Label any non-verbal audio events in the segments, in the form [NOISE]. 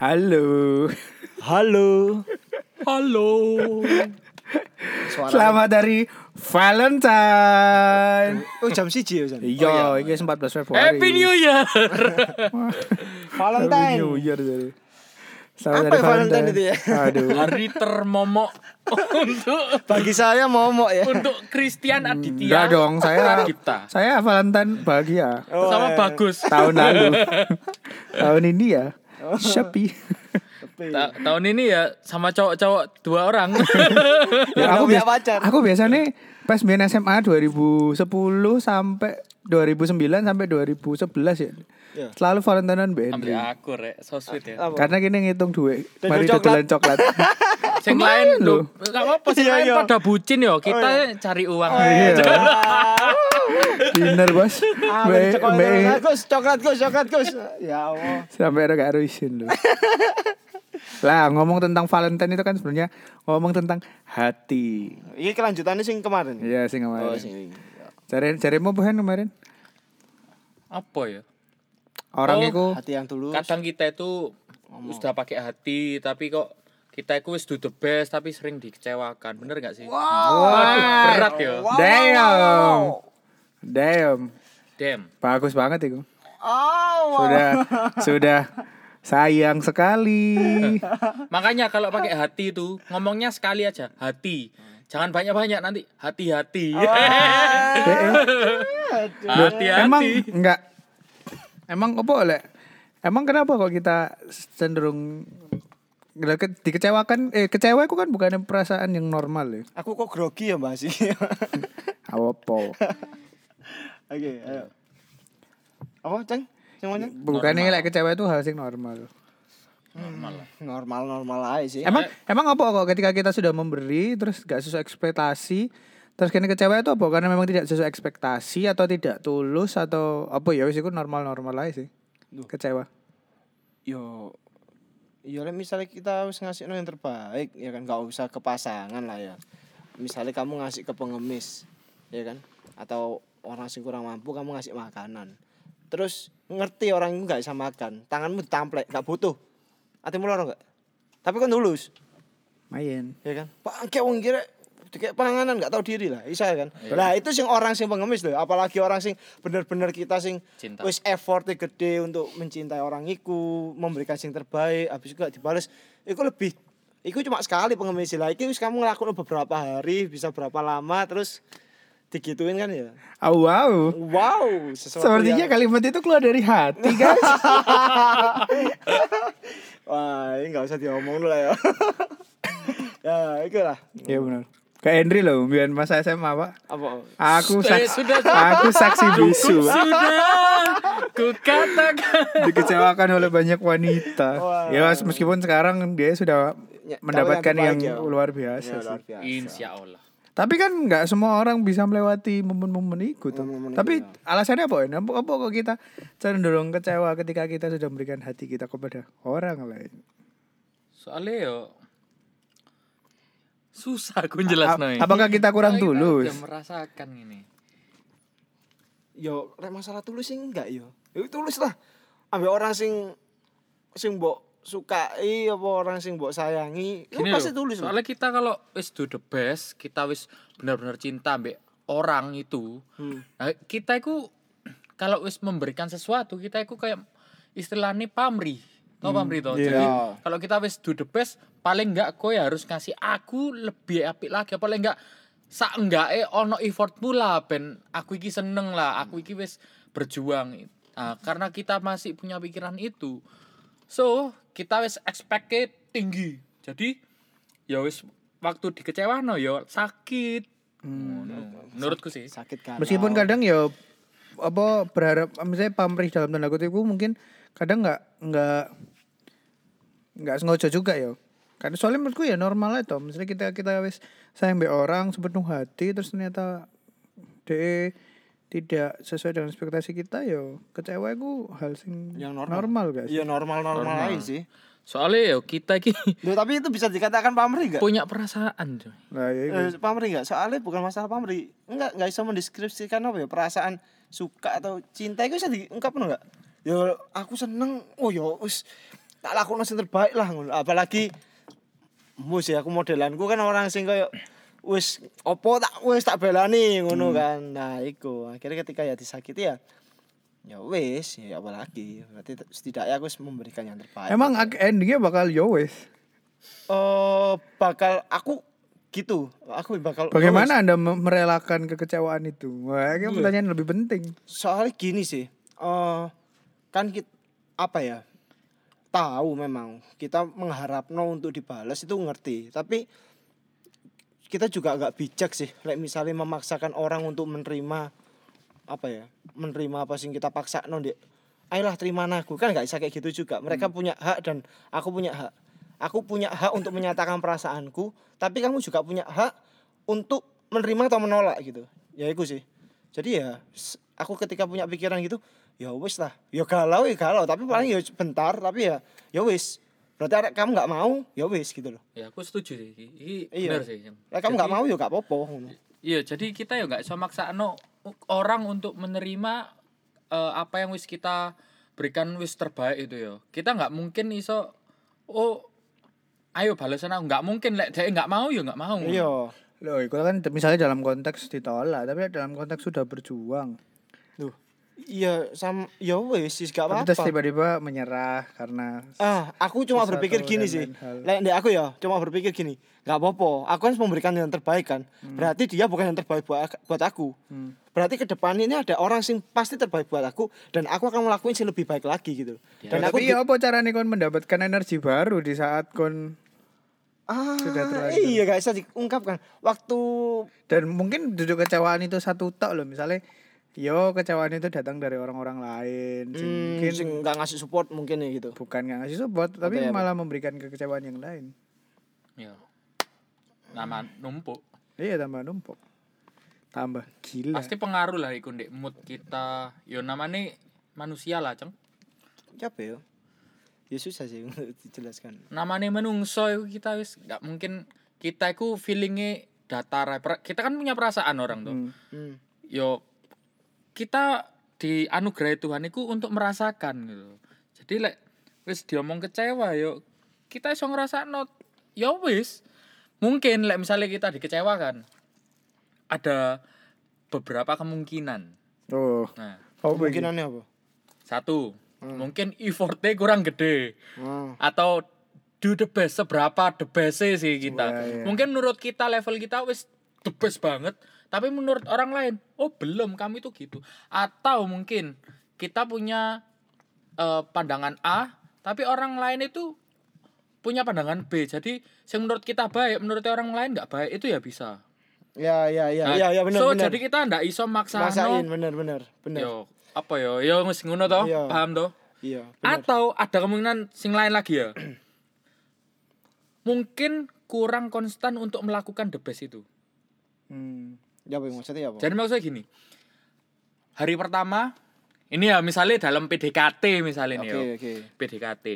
Halo. Halo. Halo. Suara. Selamat dari Valentine. Oh jam siji ya San? Iya, ini 14 Februari. Happy New Year. [LAUGHS] Valentine. Happy New Year jadi. Selamat Apa ya Valentine itu ya? Aduh. Hari termomok [LAUGHS] untuk Bagi saya momok ya. untuk Christian Aditya. Enggak dong, saya kita. saya Valentine bahagia. Oh, Sama eh. bagus. Tahun lalu. [LAUGHS] Tahun ini ya. [LAUGHS] Shopee. Ta- tahun ini ya sama cowok-cowok dua orang. [LAUGHS] Ya, aku biasa, pacar. aku biasanya pas main SMA 2010 sampai 2009 sampai 2011 ya. Ya. Selalu Valentinean BND. Ambil aku rek, so sweet ya. Apa? Karena gini ngitung duit. Mari coklat. dodolan coklat. Sing lain lho. Enggak apa-apa sing Iya, lain iya. pada bucin yo. Kita cari uang. Iya. Ah, Dinner bos. ah, Mbak- coklat, coklat Gus, coklat Gus. Ya Allah. sampai ada gak isin loh. Lah ngomong tentang Valentine itu kan sebenarnya ngomong tentang hati. Ini kelanjutannya sing kemarin. Iya sih Oh, kemarin. sing. Cari carimu bukan kemarin? Apa ya? Orang Oh, itu Hati yang tulus. Kadang kita itu sudah pakai hati tapi kok kita itu wis do the best tapi sering dikecewakan. Bener gak sih? Waduh, berat ya. damn. Damn. Damn. Bagus banget itu. Oh. Sudah sudah sayang sekali. [LAUGHS] Makanya kalau pakai hati itu ngomongnya sekali aja, hati. Jangan banyak-banyak nanti hati-hati. [LAUGHS] Hati-hati. Emang enggak Emang apa oleh? Emang kenapa kok kita cenderung dikecewakan eh kecewa itu kan bukan perasaan yang normal ya. Aku kok grogi ya sih. [LAUGHS] Apa? Oke, ayo. Apa, Ceng? Semuanya? Bukannya like kecewa itu hal yang normal. Normal lah. Normal-normal aja sih. Emang emang apa kok ketika kita sudah memberi terus gak sesuai ekspektasi terus kini kecewa itu apa? Karena memang tidak sesuai ekspektasi atau tidak tulus atau apa ya wis itu normal-normal aja sih. Kecewa. Yo Yo misalnya kita harus ngasih yang terbaik ya kan gak usah ke pasangan lah ya. Misalnya kamu ngasih ke pengemis ya kan atau orang sing kurang mampu kamu ngasih makanan. Terus ngerti orang itu gak bisa makan, tanganmu ditamplek, gak butuh. Hatimu loro gak? Tapi kan tulus, Main. ya kan? Pak kayak wong kira kayak panganan gak tahu diri lah, bisa kan? Lah itu sing orang sing pengemis loh, apalagi orang sing bener-bener kita sing Cinta. wis effortnya gede untuk mencintai orang iku, memberikan yang terbaik, habis juga dibales. Iku lebih Iku cuma sekali pengemis lah. Iki wis kamu ngelakuin beberapa hari, bisa berapa lama terus digituin kan ya. Oh, wow. Wow, Sepertinya yang- kalimat itu keluar dari hati, guys. [LAUGHS] Wah, ini nggak usah diomong dulu lah ya. [LAUGHS] ya, itu lah. Iya benar. Kayak Henry loh, biar masa SMA pak. Apa? Aku Sudah, [LAUGHS] saksi, sudah. aku saksi bisu. Sudah, ku katakan. Dikecewakan oleh banyak wanita. Wah. Ya meskipun sekarang dia sudah Ya, mendapatkan yang yang, ya. luar biasa. Ya, sih. luar biasa. Insya Allah. Tapi kan nggak semua orang bisa melewati momen-momen itu. toh. Momen-momen itu, Tapi ya. alasannya apa? ya? Apa, kok kita cenderung kecewa ketika kita sudah memberikan hati kita kepada orang lain? Soalnya yo susah aku jelas A- apakah kita kurang Kita tulus? udah merasakan ini. Yo, masalah tulus sih enggak yo. Yo tulus lah. Ambil orang sing sing mbok sukai apa orang sing mbok sayangi, Gini pasti loh, tulus. loh. Soalnya kita kalau wis do the best, kita wis benar-benar cinta ambek orang itu. Hmm. Nah, kita itu kalau wis memberikan sesuatu, kita itu kayak istilahnya pamri. Tau pamri toh? iya. Jadi kalau kita wis do the best, paling enggak kowe harus ngasih aku lebih apik lagi, paling enggak sak enggak eh ono effortmu lah ben aku iki seneng lah, aku iki wis berjuang. Nah, karena kita masih punya pikiran itu. So, kita wis expected tinggi. Jadi ya wis waktu dikecewano ya sakit. Ngono. Menurutku sih. sakit kan. Meskipun kadang ya apa berharap misalnya pamrih dalam tanda kutip itu mungkin kadang nggak nggak nggak sengaja juga ya. Karena soalnya menurutku ya normal itu. Misalnya kita kita wis sayang be orang sepenuh hati terus ternyata de tidak sesuai dengan ekspektasi kita ya kecewa itu hal sing Yang normal. normal guys. Iya normal-normal Normal. aja sih. Soalnya ya kita iki [LAUGHS] Loh, tapi itu bisa dikatakan pamrih enggak? punya perasaan. coy. Nah, ya itu. Eh, pamrih enggak? Soalnya bukan masalah pamrih. Enggak, enggak bisa mendeskripsikan apa ya perasaan suka atau cinta itu bisa diungkapkan enggak? Ya aku seneng. Oh ya wis tak lakukan yang terbaik lah ngono. Apalagi mus ya aku modelanku kan orang sing koyo wis opo tak wis tak belani ngono kan. Nah, iku akhirnya ketika ya disakiti ya ya wis ya apalagi berarti setidaknya aku wis memberikan yang terbaik. Emang endingnya bakal yo wes. eh bakal aku gitu. Aku bakal Bagaimana Anda me- merelakan kekecewaan itu? Wah, ini pertanyaan lebih penting. soalnya gini sih eh kan kita apa ya tahu memang kita mengharap no untuk dibalas itu ngerti tapi kita juga agak bijak sih. Like misalnya memaksakan orang untuk menerima apa ya menerima apa sih kita paksa no dek ayolah terima aku kan nggak bisa kayak gitu juga. Mereka punya hak dan aku punya hak. Aku punya hak untuk menyatakan perasaanku tapi kamu juga punya hak untuk menerima atau menolak gitu. Ya itu sih. Jadi ya aku ketika punya pikiran gitu ya wis lah. Ya galau ya galau. Tapi paling ya bentar tapi ya ya wis berarti ada- kamu nggak mau ya wis gitu loh Ya aku setuju sih. Iki Iya. bener sih. lah kamu nggak mau ya nggak apa-apa ngono. Iya, jadi kita ya nggak bisa maksa no orang untuk menerima eh, apa yang wis kita berikan wis terbaik itu ya. Kita nggak mungkin iso oh ayo balasan aku nggak mungkin lek dia nggak mau ya nggak mau. iya Loh, itu kan misalnya dalam konteks ditolak, tapi dalam konteks sudah berjuang. Iya sama ya wis sih gak apa-apa. terus tiba-tiba menyerah karena Ah, aku cuma berpikir gini dan sih. lain. Lek ndek aku ya cuma berpikir gini. Gak apa-apa, aku kan memberikan yang terbaik kan. Berarti dia bukan yang terbaik buat buat aku. Hmm. Berarti ke depan ini ada orang sing pasti terbaik buat aku dan aku akan melakukan yang lebih baik lagi gitu. Dan Ya, aku tapi ya apa caranya kon mendapatkan energi baru di saat kon ah, sudah terlanjur. iya gak bisa diungkapkan. Waktu dan mungkin duduk kecewaan itu satu tok loh misalnya yo kecewaan itu datang dari orang-orang lain hmm, mungkin sing nggak ngasih support mungkin ya gitu. bukan nggak ngasih support tapi Pak? malah memberikan kekecewaan yang lain Iya. Nama numpuk. iya tambah numpuk tambah gila Pasti pengaruh lah iku ndek mood kita. Yo namanya manusia lah, Ceng. Siapa ya? Ya susah sih untuk [LAUGHS] dijelaskan. namanya menungso kita wis nggak mungkin kita itu feelingnya datar kita kan punya perasaan orang tuh Hmm. Hmm. yo kita dianugerahi Tuhan itu untuk merasakan gitu. Jadi lek wis diomong kecewa yo kita iso ngrasakno ya wis. Mungkin lek misalnya kita dikecewakan ada beberapa kemungkinan. Oh. Nah oh Kemungkinannya apa? satu mungkin effortnya kurang gede. Ah. atau do the best seberapa the best sih kita. Wah, iya. mungkin menurut kita level kita wis the best banget tapi menurut orang lain oh belum kami tuh gitu. Atau mungkin kita punya eh, pandangan A tapi orang lain itu punya pandangan B. Jadi yang menurut kita baik menurut orang lain nggak baik itu ya bisa. Ya ya ya. Nah, ya ya benar so benar. jadi kita ndak iso maksa Rasain benar benar benar. yo apa yo? Yo wis ngono toh Iya. paham toh? Iya, atau ada kemungkinan sing lain lagi ya? [CLEARS THROAT] Mungkin kurang konstan untuk melakukan the best itu. Hmm. Ya apa maksudnya apa? jadi maksudnya gini. Hari pertama ini ya misalnya dalam PDKT misalnya Oke nih yo oke. PDKT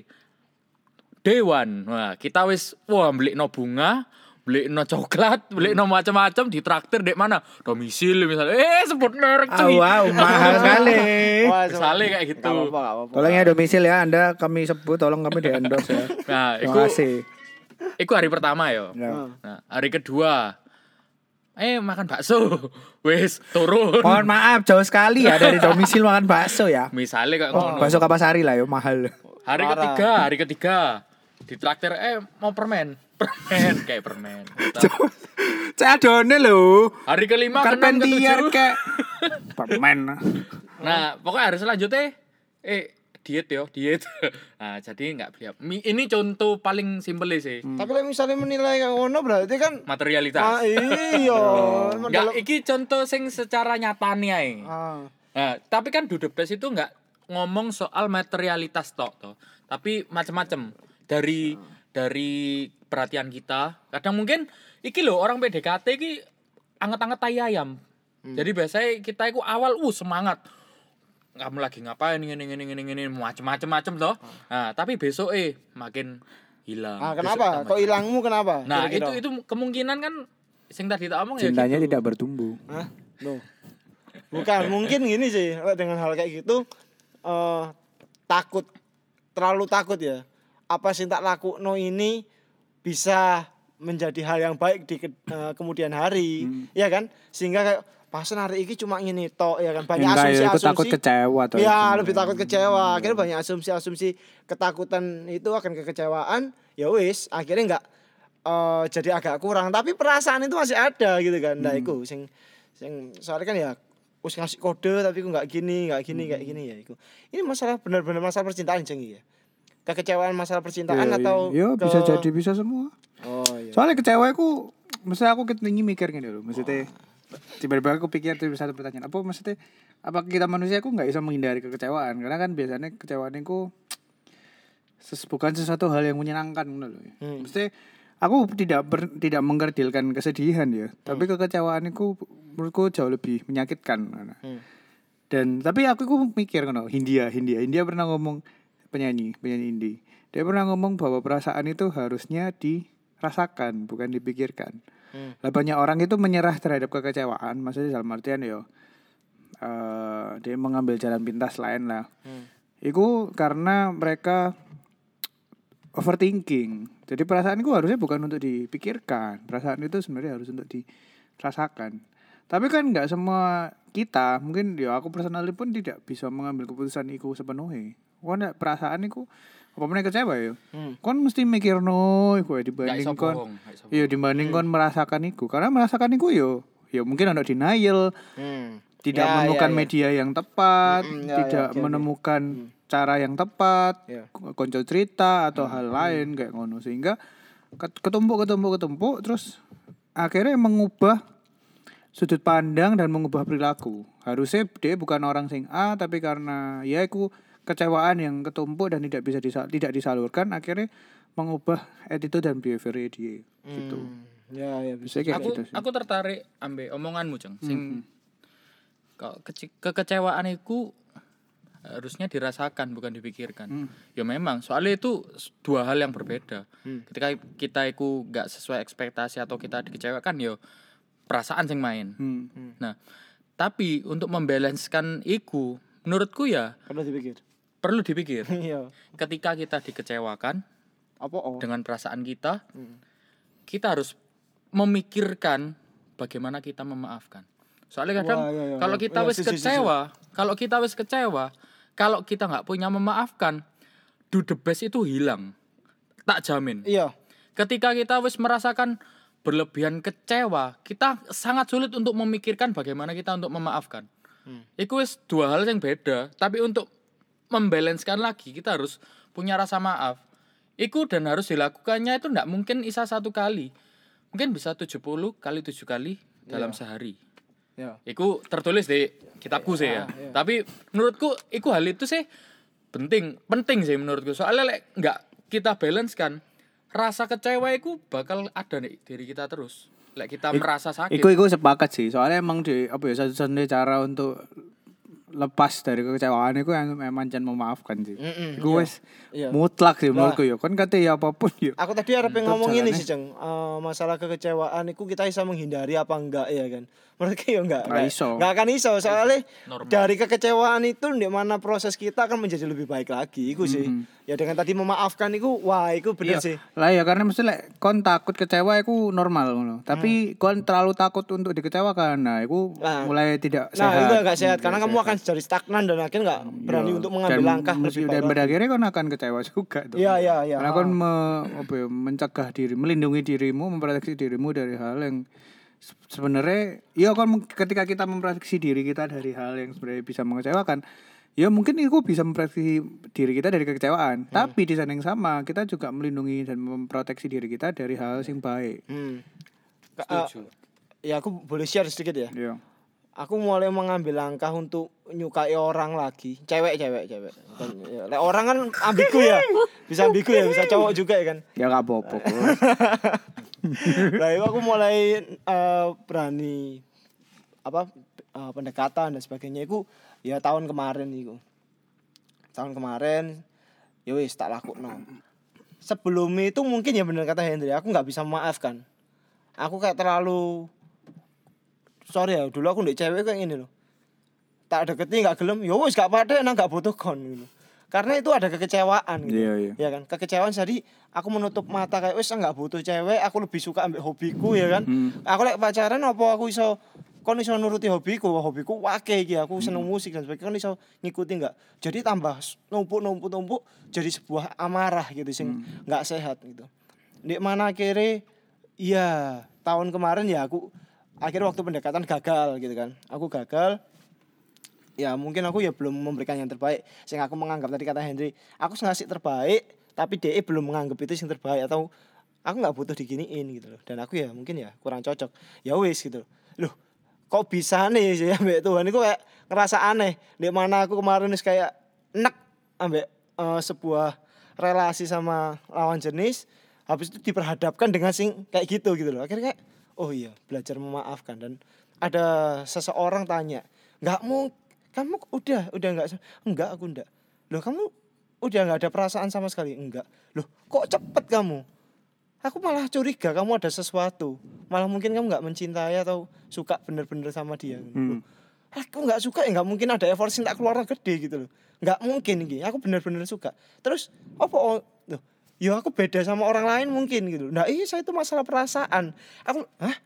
Dewan wah kita wis wah beli no bunga beli no coklat beli no macam-macam di traktir dek mana? Domisili misalnya. Eh sebut merek cuy. Wow mahal [LAUGHS] sekali. Wah, misalnya kayak gitu. Gak apa-apa, gak apa-apa. tolong ya domisil ya anda kami sebut tolong kami di endorse ya. Nah terima itu kasih. itu hari pertama yo Ya. Nah, hari kedua eh makan bakso. [LAUGHS] Wis turun. mohon maaf jauh sekali ya dari [LAUGHS] domisil makan bakso ya Misalnya kayak oh, ngono. bakso kapasari lah ya mahal Hari Parah. ketiga, hari ketiga di traktir eh mau permen. [LAUGHS] Permen kayak permen. saya adone lho Hari kelima Carpentier tujuh. kayak permen Nah, pokoknya hari selanjutnya eh diet yo, diet. Nah, [LAUGHS] jadi nggak beli. Ini contoh paling simpel sih. Tapi kalau misalnya menilai kayak ngono berarti kan Materialitas. ah, iya. [LAUGHS] Enggak, iki contoh sing secara nyatane ae. Ah, Nah, tapi kan the best itu nggak ngomong soal materialitas tok toh. Tapi macam-macam dari dari perhatian kita. Kadang mungkin iki loh orang PDKT iki anget-anget tai ayam. Jadi biasanya kita itu awal uh semangat. Kamu lagi ngapain ini ini ini ini macam-macam macam toh. Nah, tapi besok eh makin hilang. ah kenapa? Kok hilang. ilangmu kenapa? Nah, Kira-kira? itu itu kemungkinan kan sing tadi tak omong ya cintanya gitu. tidak bertumbuh Hah? Loh. Bukan, mungkin gini sih dengan hal kayak gitu eh takut terlalu takut ya. apa sing tak lakukno ini bisa menjadi hal yang baik di ke- eh, kemudian hari ya kan sehingga kayak pasen hari ini cuma ngene tok ya kan? Banyak Enggak ya, asumsi aku asumsi takut kecewa atau ya lebih takut kecewa. Akhirnya banyak asumsi-asumsi ketakutan itu akan kekecewaan. Ya wis akhirnya nggak eh, jadi agak kurang. Tapi perasaan itu masih ada gitu kan. Nah iku sing sing soalnya kan ya wis ngasih kode tapi aku nggak gini nggak gini nggak gini ya iku. Ini masalah benar-benar masalah percintaan jeng ya? Kekecewaan masalah percintaan Iya, atau iya. Yo, ke- bisa jadi bisa semua. oh iya. Soalnya kecewa aku maksudnya aku ketinggi mikir gini loh. Maksudnya tiba-tiba aku pikir tuh satu pertanyaan. Apa maksudnya apa kita manusia aku nggak bisa menghindari kekecewaan karena kan biasanya kekecewaan itu ses- bukan sesuatu hal yang menyenangkan loh. Hmm. Maksudnya aku tidak ber- tidak mengkerdilkan kesedihan ya, tapi kekecewaan itu menurutku jauh lebih menyakitkan. Hmm. Dan tapi aku ku mikir kan Hindia, Hindia, Hindia pernah ngomong penyanyi, penyanyi indie. Dia pernah ngomong bahwa perasaan itu harusnya dirasakan, bukan dipikirkan. Hmm. Lah banyak orang itu menyerah terhadap kekecewaan, maksudnya dalam artian yo eh dia mengambil jalan pintas lain lah. Hmm. Itu karena mereka overthinking. Jadi perasaan itu harusnya bukan untuk dipikirkan. Perasaan itu sebenarnya harus untuk dirasakan. Tapi kan nggak semua kita, mungkin ya aku personally pun tidak bisa mengambil keputusan itu sepenuhnya. Kau ada perasaan itu apa mana kecewa ya? Hmm. Kon mesti mikir no, iku ya, dibanding kon. Iya dibanding kon merasakan itu. Karena merasakan itu yo, ya mungkin ada denial, Hmm. tidak Ya, menemukan ya, ya. media yang tepat, Mm-mm, ya, tidak ya, menemukan cara yang tepat, Ya. konco cerita atau hal lain kayak ngono sehingga ket- ketumpuk ketumpuk ketumpuk terus akhirnya mengubah sudut pandang dan mengubah perilaku. Harusnya dia bukan orang sing A tapi karena ya aku kecewaan yang ketumpuk dan tidak bisa disa- tidak disalurkan akhirnya mengubah attitude dan behavior dia gitu. Hmm. Ya ya bisa. Kayak aku gitu sih. aku tertarik ambil omonganmu ceng sing kok kece- kekecewaan itu harusnya dirasakan bukan dipikirkan ya memang soalnya itu dua hal yang berbeda ketika kita itu nggak sesuai ekspektasi atau kita dikecewakan yo perasaan sing main Hmm. nah tapi untuk membalanskan iku menurutku ya Perlu dipikir. Perlu dipikir [LAUGHS] Iya. ketika kita dikecewakan Apa oh? dengan perasaan kita Hmm. kita harus memikirkan bagaimana kita memaafkan. Soalnya kadang Wah, iya, iya, kalau iya. kita Iya, wis setuju, kecewa, kalau kita wis kecewa, kalau kita nggak punya memaafkan, do the best itu hilang. Tak jamin. Iya. Ketika kita wis merasakan berlebihan kecewa, kita sangat sulit untuk memikirkan bagaimana kita untuk memaafkan. Hmm. Itu wis dua hal yang beda, tapi untuk membalanskan lagi kita harus punya rasa maaf. Iku dan harus dilakukannya itu ndak mungkin isa satu kali. Mungkin bisa 70 kali tujuh kali dalam sehari. Ya. Iku tertulis di kitabku sih ya. Tapi menurutku iku hal itu sih penting, penting sih menurutku. Soalnya lek nggak kita balance kan, rasa kecewa iku bakal ada nih diri kita terus. Lek kita merasa sakit. Iku iku sepakat sih. Soalnya emang di apa ya satu-satunya cara untuk lepas dari kekecewaan itu yang memang jangan memaafkan sih. Iya. wis Iya. mutlak sih menurutku ya. Kan kata ya apa pun ya. Aku tadi harap Tetep ngomong ini sih, Ceng. Eh, masalah kekecewaan itu kita bisa menghindari apa enggak ya kan? Menurutku ya enggak. Nggak iso. Enggak akan iso soalnya Normal. dari kekecewaan itu di mana proses kita akan menjadi lebih baik lagi iku sih. Ya dengan tadi memaafkan itu wah itu bener sih. Lah ya karena mesti lek kon takut kecewa iku normal ngono. Tapi kon terlalu takut untuk dikecewakan. Nah, iku Nah. mulai tidak Nah, sehat. itu enggak sehat karena kamu akan jadi stagnan dan akhirnya enggak berani Iya. untuk mengambil Dan langkah mesti- lebih dan pada akhirnya kon akan kecewa juga tuh. Iya, iya, iya. Karena kon me- apa ya, mencegah diri, melindungi dirimu, memproteksi dirimu dari hal yang sebenarnya iya kan ketika kita memproteksi diri kita dari hal yang sebenarnya bisa mengecewakan ya mungkin itu bisa memproteksi diri kita dari kekecewaan tapi di sana yang sama kita juga melindungi dan memproteksi diri kita dari hal yang baik Hmm. Eh, Setuju. ya aku boleh share sedikit ya. Iya. aku mulai mengambil langkah untuk nyukai orang lagi cewek cewek cewek ya, orang kan ambigu ya [LAUGHS] bisa ambigu ya bisa cowok juga ya kan ya gak apa-apa kok. [LAUGHS] [LAUGHS] nah itu aku mulai eh, berani apa eh, pendekatan dan sebagainya. Itu ya tahun kemarin itu tahun kemarin ya wis tak laku no sebelum itu mungkin ya benar kata Hendri aku nggak bisa memaafkan. Aku kayak terlalu sorry ya dulu aku ndek cewek kayak gini loh. Tak deketin nggak gelem ya wis gak pada nang gak butuh kon gitu karena itu ada kekecewaan gitu Iya, iya. ya kan kekecewaan jadi aku menutup mata kayak wes nggak butuh cewek aku lebih suka ambil hobiku ya kan Hmm. aku lek pacaran apa aku iso kon iso nuruti hobiku hobiku wake iki aku seneng Hmm. musik dan sebagainya kon iso ngikuti nggak jadi tambah numpuk numpuk numpuk jadi sebuah amarah gitu sing Hmm. nggak sehat gitu di mana akhirnya iya tahun kemarin ya aku akhirnya waktu pendekatan gagal gitu kan aku gagal ya mungkin aku ya belum memberikan yang terbaik sehingga aku menganggap tadi kata Henry. Aku ngasih terbaik tapi DE belum menganggap itu yang terbaik atau aku nggak butuh diginiin gitu loh. Dan aku ya mungkin ya kurang cocok. Ya wis gitu loh. Loh kok bisa nih sih [LAUGHS] ambek Tuhan? Itu kayak ngerasa aneh. Di mana aku kemarin wis kayak enak ambek eh, sebuah relasi sama lawan jenis habis itu diperhadapkan dengan sing kayak gitu gitu loh. Akhirnya kayak oh iya belajar memaafkan. Dan ada seseorang tanya nggak mau kamu udah udah nggak enggak aku enggak loh kamu udah nggak ada perasaan sama sekali? Enggak. Loh kok cepet kamu? Aku malah curiga kamu ada sesuatu. Malah mungkin kamu nggak mencintai atau suka bener-bener sama dia. Loh, aku nggak suka ya? Nggak mungkin ada effort sing tak keluar gede gitu loh. Nggak mungkin gitu aku bener-bener suka. Terus apa oh, loh ya aku beda sama orang lain mungkin gitu. Nah iya saya itu masalah perasaan. Aku hah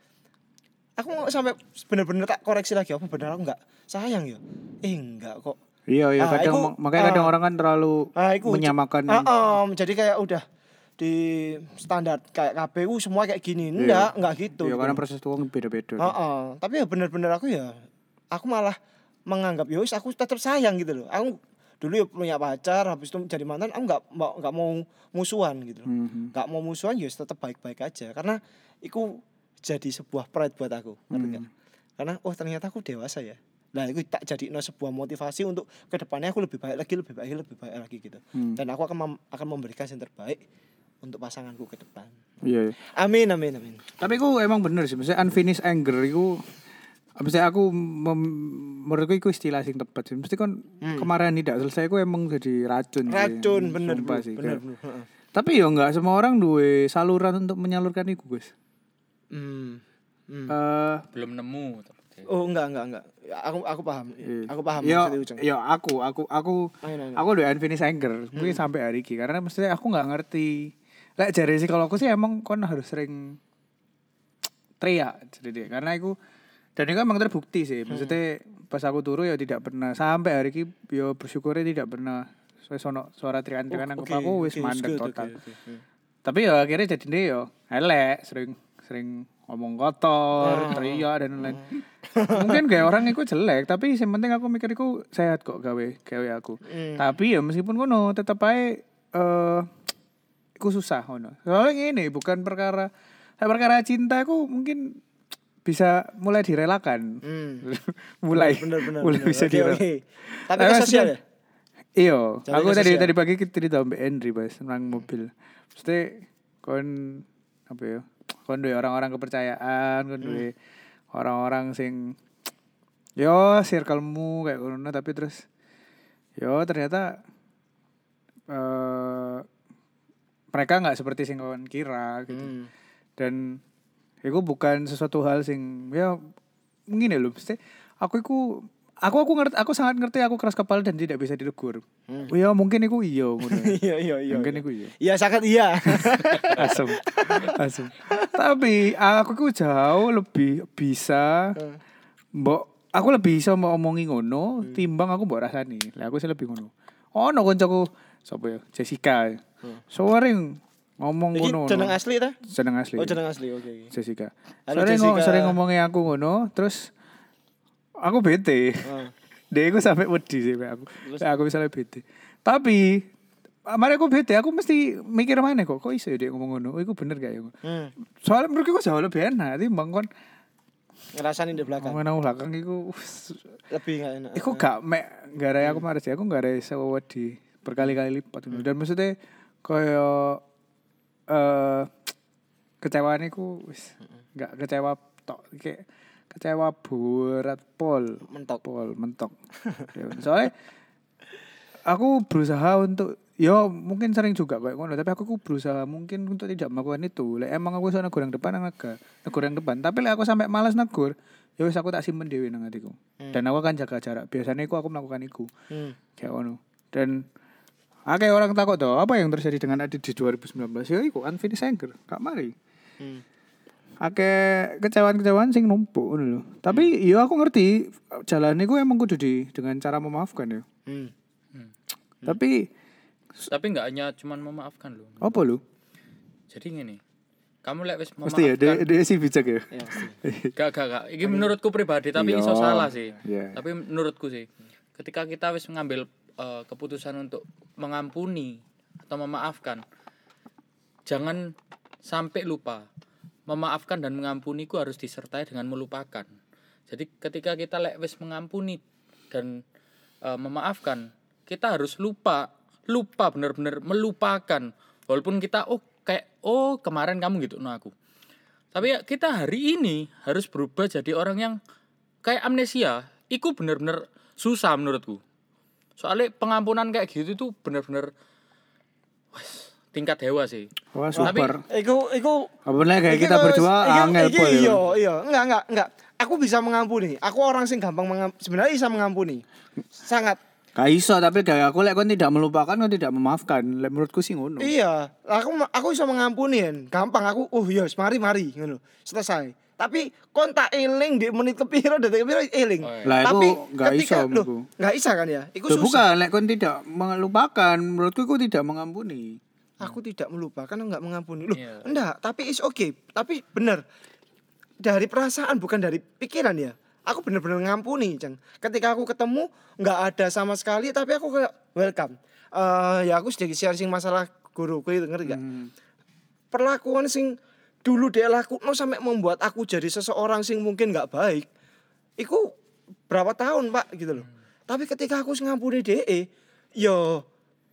aku mau sampai bener-bener tak koreksi lagi apa benar aku nggak sayang ya? Eh enggak kok. Iya, iya Ah, kadang iku- makanya kadang ah. orang kan terlalu Ah, iku- menyamakan Ah, om, jadi kayak udah di standar kayak KPU semua kayak gini. Enggak enggak gitu. Iya, gitu. karena proses tuang beda-beda. Heeh, tapi ya bener-bener aku ya aku malah menganggap ya wis aku tetap sayang gitu loh. Aku dulu ya punya pacar habis itu jadi mantan aku nggak mau nggak mau musuhan gitu loh. Mhm. nggak mau musuhan ya tetap baik-baik aja. Karena itu jadi sebuah pride buat aku ngerti nggak? karena oh ternyata aku dewasa ya nah itu tak jadi sebuah motivasi untuk ke depannya aku lebih baik lagi lebih baik lebih baik lagi gitu Hmm. dan aku akan mem- akan memberikan yang terbaik untuk pasanganku ke depan Iya, iya. amin amin amin Tapi ku emang bener sih, maksudnya unfinished anger itu Maksudnya aku mem- menurutku itu istilah sing tepat sih. Mesti kan kemarin tidak selesai aku emang jadi racun. sih. Hmm. racun bener Sumpah bro sih, bener Heeh. Tapi ya enggak semua orang duwe saluran untuk menyalurkan itu, Gus. Hmm. Hmm. Eh, belum nemu Oh enggak enggak enggak. Ya, Aku aku paham. Aku paham yo, maksudnya yo aku aku aku Ayo, ayo. aku duwe unfinished anger mungkin sampai hari ini karena maksudnya aku nggak ngerti lek jari sih kalau aku sih emang kon harus sering teriak jadi dia karena aku dan itu emang terbukti sih maksudnya pas aku turu ya tidak pernah sampai hari ini yo bersyukurnya tidak pernah wis ono suara teriakan-teriakan aku Oke, aku wis oke, mandek total oke, oke, oke. tapi ya akhirnya jadi dia yo elek sering sering ngomong kotor teriak dan lain-lain mungkin kayak orang itu jelek tapi yang penting aku mikir itu sehat kok gawe gawe aku Hmm. tapi ya meskipun ngono tetap aja eh iku susah ngono soalnya ini bukan perkara perkara cinta aku mungkin bisa mulai direlakan Hmm. [LAUGHS] mulai Bener bener. mulai bener. bisa Oke, direlakan oke. Tapi ke sosial ya? Iya, aku tadi tadi pagi kita cerita mbak bahas tentang mobil. Mesti kon apa ya? Kon duwe orang-orang kepercayaan, kon duwe orang-orang sing yo circlemu kayak ngono tapi terus yo ternyata eh mereka nggak seperti sing kon kira gitu. Hmm. Dan itu bukan sesuatu hal sing ya mungkin ya loh mesti aku iku aku aku ngerti aku sangat ngerti aku keras kepala dan tidak bisa ditegur. Hmm. Ya mungkin iku iya ngono. [LAUGHS] Iya iya iya. mungkin iku iya. Iya sangat iya. [LAUGHS] Asum. Asum. Tapi aku iku jauh lebih bisa mbok aku lebih bisa mau omongi ngono timbang aku mbok rasani. Lah aku sih lebih ngono. Oh, no koncoku sapa ya? Jessica. Sering ngomong Iki ngono. jeneng asli ta? Jeneng asli. Oh jeneng asli oke. oke. Jessica. Halo, sering, Jessica. sering ngomongin aku ngono, terus aku bete. Ah. Dia aku sampai wedi sih aku. Pak, aku misalnya bete. Tapi Mari aku bete, aku mesti mikir mana kok, kok iso ya dia ngomong ngono, oh, iku bener gak ya? Hmm. Soalnya menurutku jauh lebih enak, timbang kon Ngerasain di belakang. ngomong nang belakang iku, Lebih enggak enak. iku gak mek, gak ada aku marah sih, aku gak ada sewa wedi berkali-kali lipat. Dan maksudnya kaya eh kecewaan iku wis gak kecewa tok kayak kecewa berat. Pol. Mentok. pol mentok. Ya, soalnya aku berusaha untuk yo mungkin sering juga kayak ngono tapi aku ku berusaha mungkin untuk tidak melakukan itu. Lek emang aku iso negur yang depan nang nega negur yang depan. Tapi lek aku sampai malas negur ya wis aku tak simpen dewe nang hatiku dan aku akan jaga jarak. Biasanya aku aku melakukan itu Hmm. kayak ngono. Dan Oke orang takut tuh apa yang terjadi dengan Adit di 2019 ya iku unfinished anger gak mari. Hmm. Ake kecewaan-kecewaan sing numpuk lho. Tapi ya aku ngerti jalan iku emang kudu di dengan cara memaafkan ya. Hmm. Tapi Tapi nggak hanya cuman memaafkan loh. apa lu? Jadi gini, kamu lek wis Mesti ya memaafkan, dia, dia sih bijak ya. Ya, pasti. [LAUGHS] gak gak gak. Ini menurutku pribadi tapi Iya. iso salah sih. Iya. Tapi menurutku sih, ketika kita wis mengambil eh, keputusan untuk mengampuni atau memaafkan, jangan sampai lupa. Memaafkan dan mengampuni ku harus disertai dengan melupakan. Jadi ketika kita lek mengampuni dan eh, memaafkan, kita harus lupa, lupa benar-benar melupakan. Walaupun kita oh kayak oh kemarin kamu gitu no aku. Tapi ya kita hari ini harus berubah jadi orang yang kayak amnesia. Iku bener-bener susah menurutku. Soalnya pengampunan kayak gitu tuh bener-bener wes, tingkat dewa sih. Wah Tapi- super. Iku iku Apalagi kayak kita berdua angel iki boy. Iya, iya. Enggak, enggak, enggak. Aku bisa mengampuni. Aku orang sing gampang mengam sebenarnya bisa mengampuni. Sangat. Gak iso tapi kayak aku lek kon tidak melupakan kon tidak memaafkan. Lek menurutku sih ngono. Iya, aku aku bisa mengampuni kan. Gampang aku. Oh iya, mari mari ngono. Selesai. Tapi kon tak eling di menit kepiro detik kepiro eling. Oh, iya. Lah, Tapi nggak ketika iso loh, menurutku. nggak bisa kan ya? Iku susah. bukan lek kon tidak melupakan menurutku aku tidak mengampuni. Aku tidak melupakan, enggak mengampuni. Loh, Iya. enggak, tapi is okay. Tapi benar. Dari perasaan bukan dari pikiran ya. Aku benar-benar ngampuni, Cang. Ketika aku ketemu nggak ada sama sekali tapi aku kayak welcome. Eh ya aku sedikit sharing masalah guruku itu ngerti gak? Hmm. Perlakuan sing dulu dia lakukan sampai membuat aku jadi seseorang sing mungkin nggak baik. Iku berapa tahun, Pak, gitu loh. Tapi ketika aku ngampuni DE, yo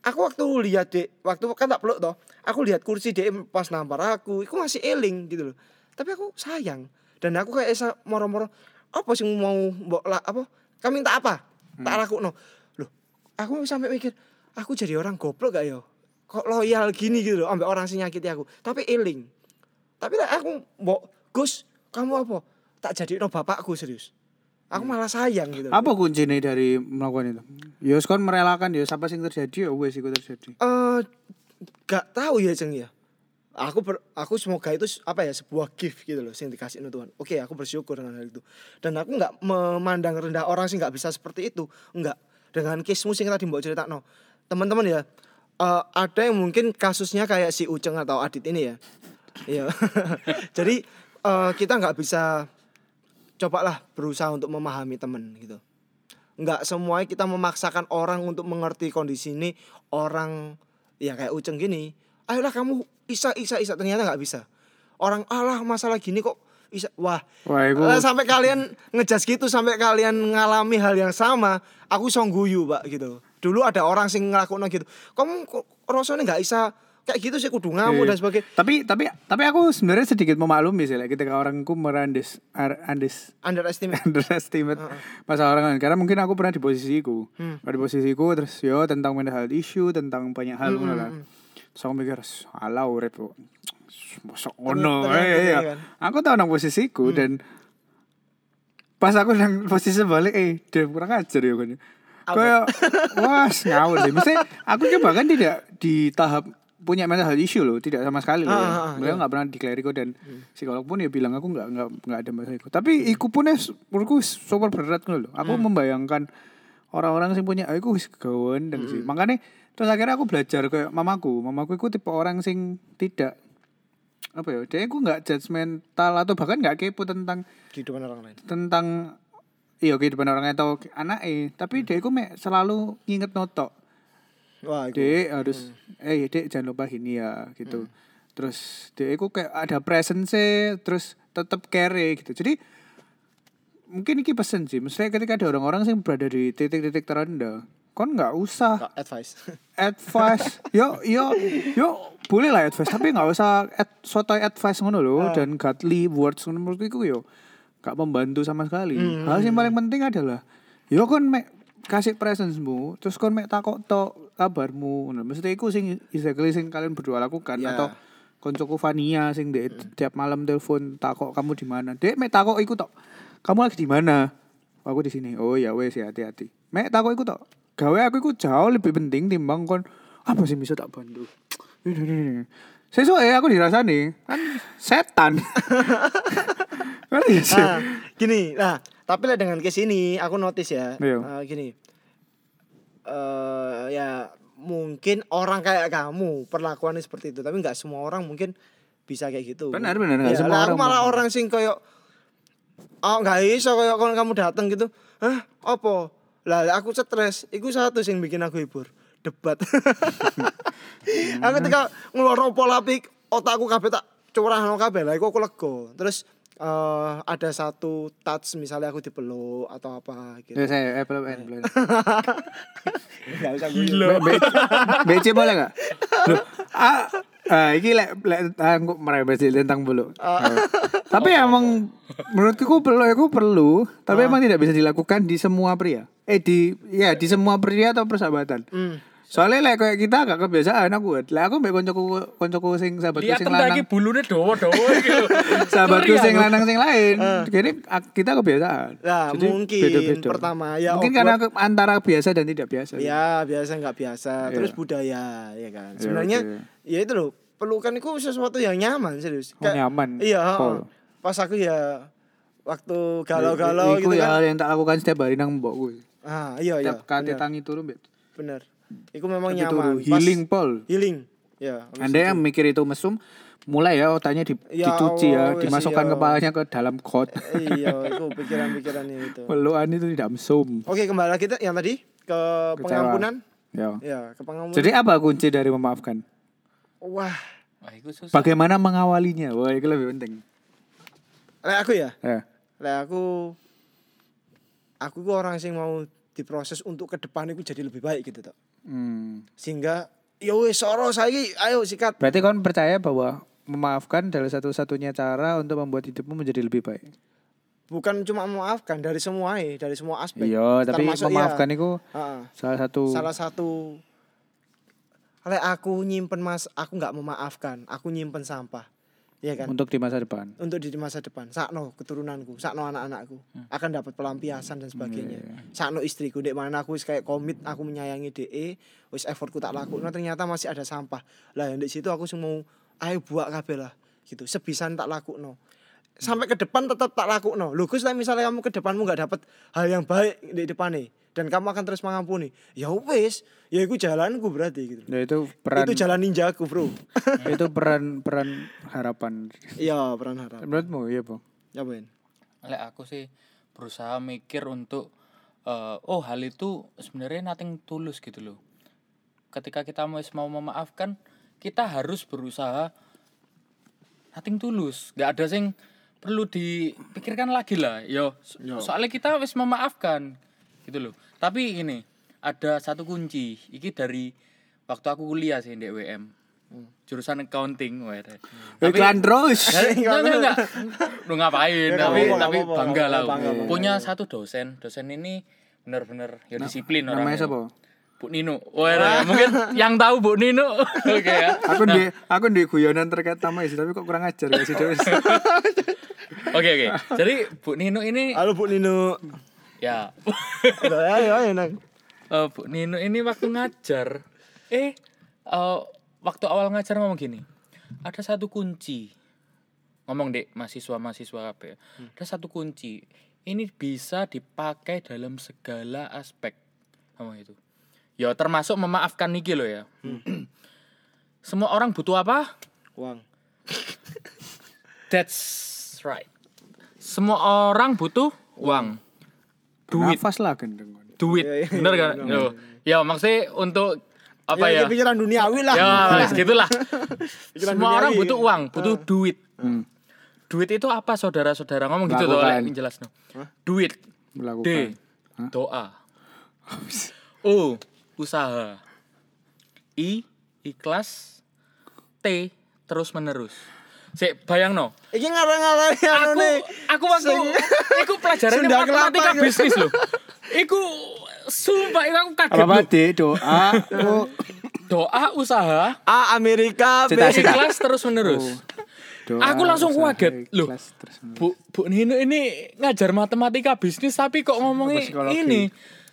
aku waktu lihat dek waktu kan tak peluk toh aku lihat kursi dek pas nampar aku aku masih eling gitu loh. Tapi aku sayang. Dan aku kayak esa moro-moro apa sih mau mbok lah apa? Kamu minta apa? Tak laku no loh aku sampai mikir aku jadi orang goblok gak yo kok loyal gini gitu loh ambek orang sing nyakiti aku. Tapi eling. Tapi aku mbok Gus kamu apa? Tak jadi no bapakku serius aku malah sayang gitu. Apa kuncinya dari melakukan itu? Ya kon merelakan ya apa sing terjadi ya wes iku terjadi. eh gak tahu ya Ceng ya. Aku ber, aku semoga itu apa ya sebuah gift gitu loh yang dikasih oleh Tuhan. Oke, aku bersyukur dengan hal itu. Dan aku nggak memandang rendah orang sih nggak bisa seperti itu. Enggak. Dengan kismu sing tadi mbok cerita no. Teman-teman ya, eh, ada yang mungkin kasusnya kayak si Uceng atau Adit ini ya. Iya. [LAUGHS] Jadi eh, kita nggak bisa cobalah berusaha untuk memahami teman gitu. Nggak semuanya kita memaksakan orang untuk mengerti kondisi ini orang ya kayak uceng gini ayolah kamu isa isa isa. Ternyata nggak bisa. Orang alah masalah gini kok isa. Wah Wah, iku Eh, sampai kalian ngejas gitu sampai kalian ngalami hal yang sama aku song guyu pak gitu. Dulu ada orang sing ngelakuin gitu kamu kok rasanya nggak bisa kayak gitu sih kudu ngamuk Iya. dan sebagainya. Tapi tapi tapi aku sebenarnya sedikit memaklumi sih like, ketika orangku merandes ar- andes underestimate. [LAUGHS] Underestimate masalah orang lain. Karena mungkin aku pernah di posisiku. Pernah di posisiku terus yo tentang mental health issue tentang banyak hal ngono lah. terus aku mikir alah urip kok. Mosok ngono eh, gitu iya. kan. aku tahu nang posisiku dan pas aku nang posisi balik eh dia kurang ajar ya kan kayak wah ngawur sih. Mesti aku juga bahkan tidak di tahap punya mental health issue loh tidak sama sekali loh Ah, ya. ah, ah, beliau nggak pernah diklariko dan psikolog pun ya bilang aku nggak nggak nggak ada masalah itu tapi iku pun menurutku super berat loh. Aku membayangkan orang-orang sih punya aku wis gawendeng sih. Makanya terus akhirnya aku belajar kayak mamaku. Mamaku itu tipe orang sing tidak apa ya dia aku nggak judgmental atau bahkan nggak kepo tentang kehidupan orang lain. tentang iya kehidupan orang atau anak eh tapi dia aku selalu nginget notok wah dek harus eh dek jangan lupa gini ya gitu. Terus dek aku kayak ada presence terus tetap care gitu. Jadi mungkin ini pesen sih. Maksudnya ketika ada orang-orang yang berada di titik-titik terendah kon nggak usah advice. [LAUGHS] advice. Yo yo yo boleh lah advice tapi nggak usah ad, sotoy advice ngono loh dan godly words ngono menurutku yo gak membantu sama sekali. Hal yang paling penting adalah yo kon mek kasih presence-mu terus kon mek takok tok kabarmu? Ngono. Mesti iku sing exactly sing kalian berdua lakukan Ya. atau koncoku Vania sing dek tiap malam telepon takok kamu di mana? Dek mek takok iku tok. Kamu lagi di mana? Aku di sini. Oh ya wes ya hati-hati. Mek takok iku tok. Gawe aku iku jauh lebih penting timbang kon apa sih bisa tak bantu? Sesuai aku dirasani kan setan. [LAUGHS] Ngerti gak sih? Nah, gini, nah, tapi lah dengan case ini aku notice ya. Iya. eh, gini. Eh ya mungkin orang kayak kamu perlakuannya seperti itu, tapi nggak semua orang mungkin bisa kayak gitu. Benar, benar, nggak Ya, semua orang malah orang sing koyo Oh, nggak bisa koyo kalau kamu datang gitu. Hah? Apa? Lah aku stres, iku satu sing bikin aku hibur. Debat. [LAUGHS] aku ketika ngeluar pola pik otakku kabeh tak curahno kabeh lah aku lega. Terus eh ada satu touch misalnya aku dipeluk atau apa gitu. Ya saya Apple N boleh. Enggak usah Gila. B- BC boleh nggak? Loh, ah, ah, ini lek lek aku merembes tentang bulu. tapi emang menurutku perlu aku perlu, tapi emang tidak bisa dilakukan di semua pria. Eh di ya di semua pria atau persahabatan. Hmm. Soalnya lek kayak kita gak kebiasaan aku. Lek aku mbek koncoku koncoku sing sahabatku Lihat sing lanang. iki bulune dawa-dawa [LAUGHS] iki lho. Sahabatku sing lanang sing lain. Jadi ak- kita kebiasaan. Nah, Jadi mungkin beda-beda. pertama ya Mungkin awkward. karena antara biasa dan tidak biasa. Ya biasa nggak biasa. Terus Iya. budaya ya kan. Iya, Sebenarnya oke. ya itu loh pelukan itu sesuatu yang nyaman serius. Oh, nyaman. Iya. Heeh. Pas aku ya waktu galau-galau Iku gitu ya kan. yang tak lakukan setiap hari nang mbokku. Ah iya iya. Tiap kali tangi turun bet. Bener. Iku memang Tapi nyaman. turu. Pas- Healing pol. Healing. Ya. Anda itu. yang mikir itu mesum, mulai ya otaknya di, Ya dicuci ya, dimasukkan iya. kepalanya ke dalam kot. [LAUGHS] iya, itu pikiran-pikirannya itu. [LAUGHS] Peluan itu tidak mesum. Oke, kembali lagi kita yang tadi ke Kecewa. pengampunan. Ya. Ya, ke pengampunan. Jadi apa kunci dari memaafkan? Wah, Wah, iku susah. Bagaimana mengawalinya? Wah, itu lebih penting. lek aku ya. Ya. Lek aku aku ku orang sing mau diproses untuk ke depan itu jadi lebih baik gitu toh. Hmm. Sehingga ya wis soro saiki ayo sikat. Berarti kau percaya bahwa memaafkan adalah satu-satunya cara untuk membuat hidupmu menjadi lebih baik. Bukan cuma memaafkan dari semua dari semua aspek. Iya, tapi Termasuk, memaafkan iya, itu Heeh. salah satu salah satu Lek aku nyimpen mas aku nggak memaafkan, aku nyimpen sampah. Iya kan? untuk di masa depan. untuk di masa depan. Sakno keturunanku sakno anak-anakku. Akan dapat pelampiasan dan sebagainya. Sakno istriku dek mana aku wis kayak komit aku menyayangi DE wis effortku tak laku nah, ternyata masih ada sampah. Lah yang di situ aku mau ayo buat kabeh lah gitu. Sebisan tak laku no sampai ke depan tetap tak laku no lu misalnya kamu ke depanmu nggak dapat hal yang baik di depan nih dan kamu akan terus mengampuni ya wes ya itu jalanku berarti gitu Ya itu peran itu jalan ninjaku bro [LAUGHS] itu peran peran harapan. iya peran harap Menurutmu iya, Bang? ya Ben Lek aku sih berusaha mikir untuk eh, oh hal itu sebenarnya nothing tulus gitu loh. Ketika kita mau mau memaafkan, kita harus berusaha nothing tulus. Gak ada sing perlu dipikirkan lagi lah. Yo, so- soalnya kita wis memaafkan gitu loh. Tapi ini ada satu kunci. Iki dari waktu aku kuliah sih di WM. Jurusan accounting, wah. Iklan terus. [LAUGHS] Enggak, enggak. Lu ngapain? Ya, tapi tapi bangga lah. Punya satu dosen. Dosen ini benar-benar ya disiplin orangnya. Namanya siapa? Bu Nino. Wah, mungkin yang tahu Bu Nino. [LAUGHS] Oke ya. Aku di aku di guyonan terkait nama sih, tapi kok kurang ajar gak sih? [LAUGHS] Oke oke. Jadi Bu Nino ini Halo Bu Nino. Ya Ayo ayo nang. eh, Bu Nino ini waktu ngajar eh eh, waktu awal ngajar ngomong gini. Ada satu kunci. Ngomong dek mahasiswa-mahasiswa apa ya. Ada satu kunci. Ini bisa dipakai dalam segala aspek. Ngomong itu. Ya termasuk memaafkan niki loh ya. [CLEARS THROAT] Semua orang butuh apa? Uang. That's right. Semua orang butuh uang. Duit, Nafas lah gendeng. duit. Iya, iya, Bener kan? Yo. Ya maksudnya untuk apa ya, ya? pikiran duniawi lah. Ya, wes gitulah. [LAUGHS] Semua orang butuh uang, butuh duit. Hmm. Duit itu apa saudara-saudara? Ngomong gitu tuh, Melakukan. oleh jelas no. Duit. Melakukan. D. Doa. [LAUGHS] O. Usaha. I. Ikhlas. T. Terus menerus. Sik, bayang no. Iki ngarang-ngarang anu aku nih. aku waktu iku pelajaran Sunda matematika Kelapa. bisnis loh. Iku sumpah iku aku kaget Apa doa? Oh, Doa, usaha, A Amerika, B. Ikhlas terus menerus. doa, Aku langsung usaha, kaget. Loh. Bu, Bu Nino ini ngajar matematika bisnis tapi kok ngomongnya Psikologi. ini.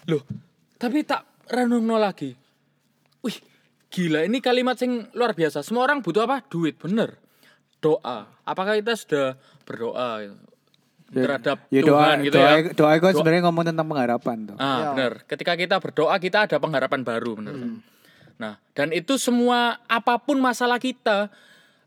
Loh, tapi tak renungno lagi. Wih, gila ini kalimat sing luar biasa. Semua orang butuh apa? Duit, bener. Doa. Apakah kita sudah berdoa gitu, terhadap Ya doa, Tuhan gitu doa, ya? doa itu Doa- sebenarnya ngomong tentang pengharapan tuh. Ah, Ya. benar. Ketika kita berdoa, kita ada pengharapan baru, benar. Nah, dan itu semua apa pun masalah kita,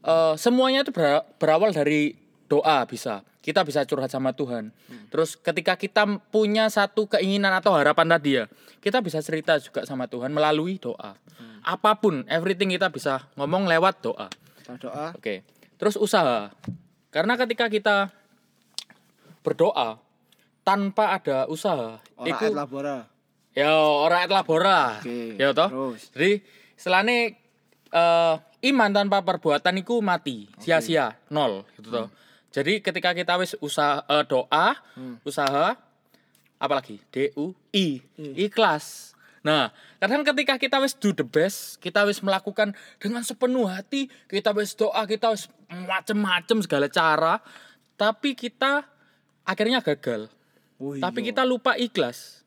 eh, semuanya itu bera- berawal dari doa bisa. Kita bisa curhat sama Tuhan. Terus ketika kita punya satu keinginan atau harapan tadi ya, kita bisa cerita juga sama Tuhan melalui doa. Apa pun, everything kita bisa ngomong lewat doa. Doa. Oke. Terus usaha. Karena ketika kita berdoa tanpa ada usaha, Ora iku- et labora. Ya ora et labora. Oke, Ya toh? terus. Jadi istilahnya eh iman tanpa perbuatan iku mati, sia-sia, nol gitu toh. Jadi ketika kita wis usaha eh, doa, usaha apalagi D U I, ikhlas. Nah, kadang ketika kita wis do the best, kita wis melakukan dengan sepenuh hati, kita wis doa, kita wis macem-macem segala cara, tapi kita akhirnya gagal. Oh, Tapi kita lupa ikhlas.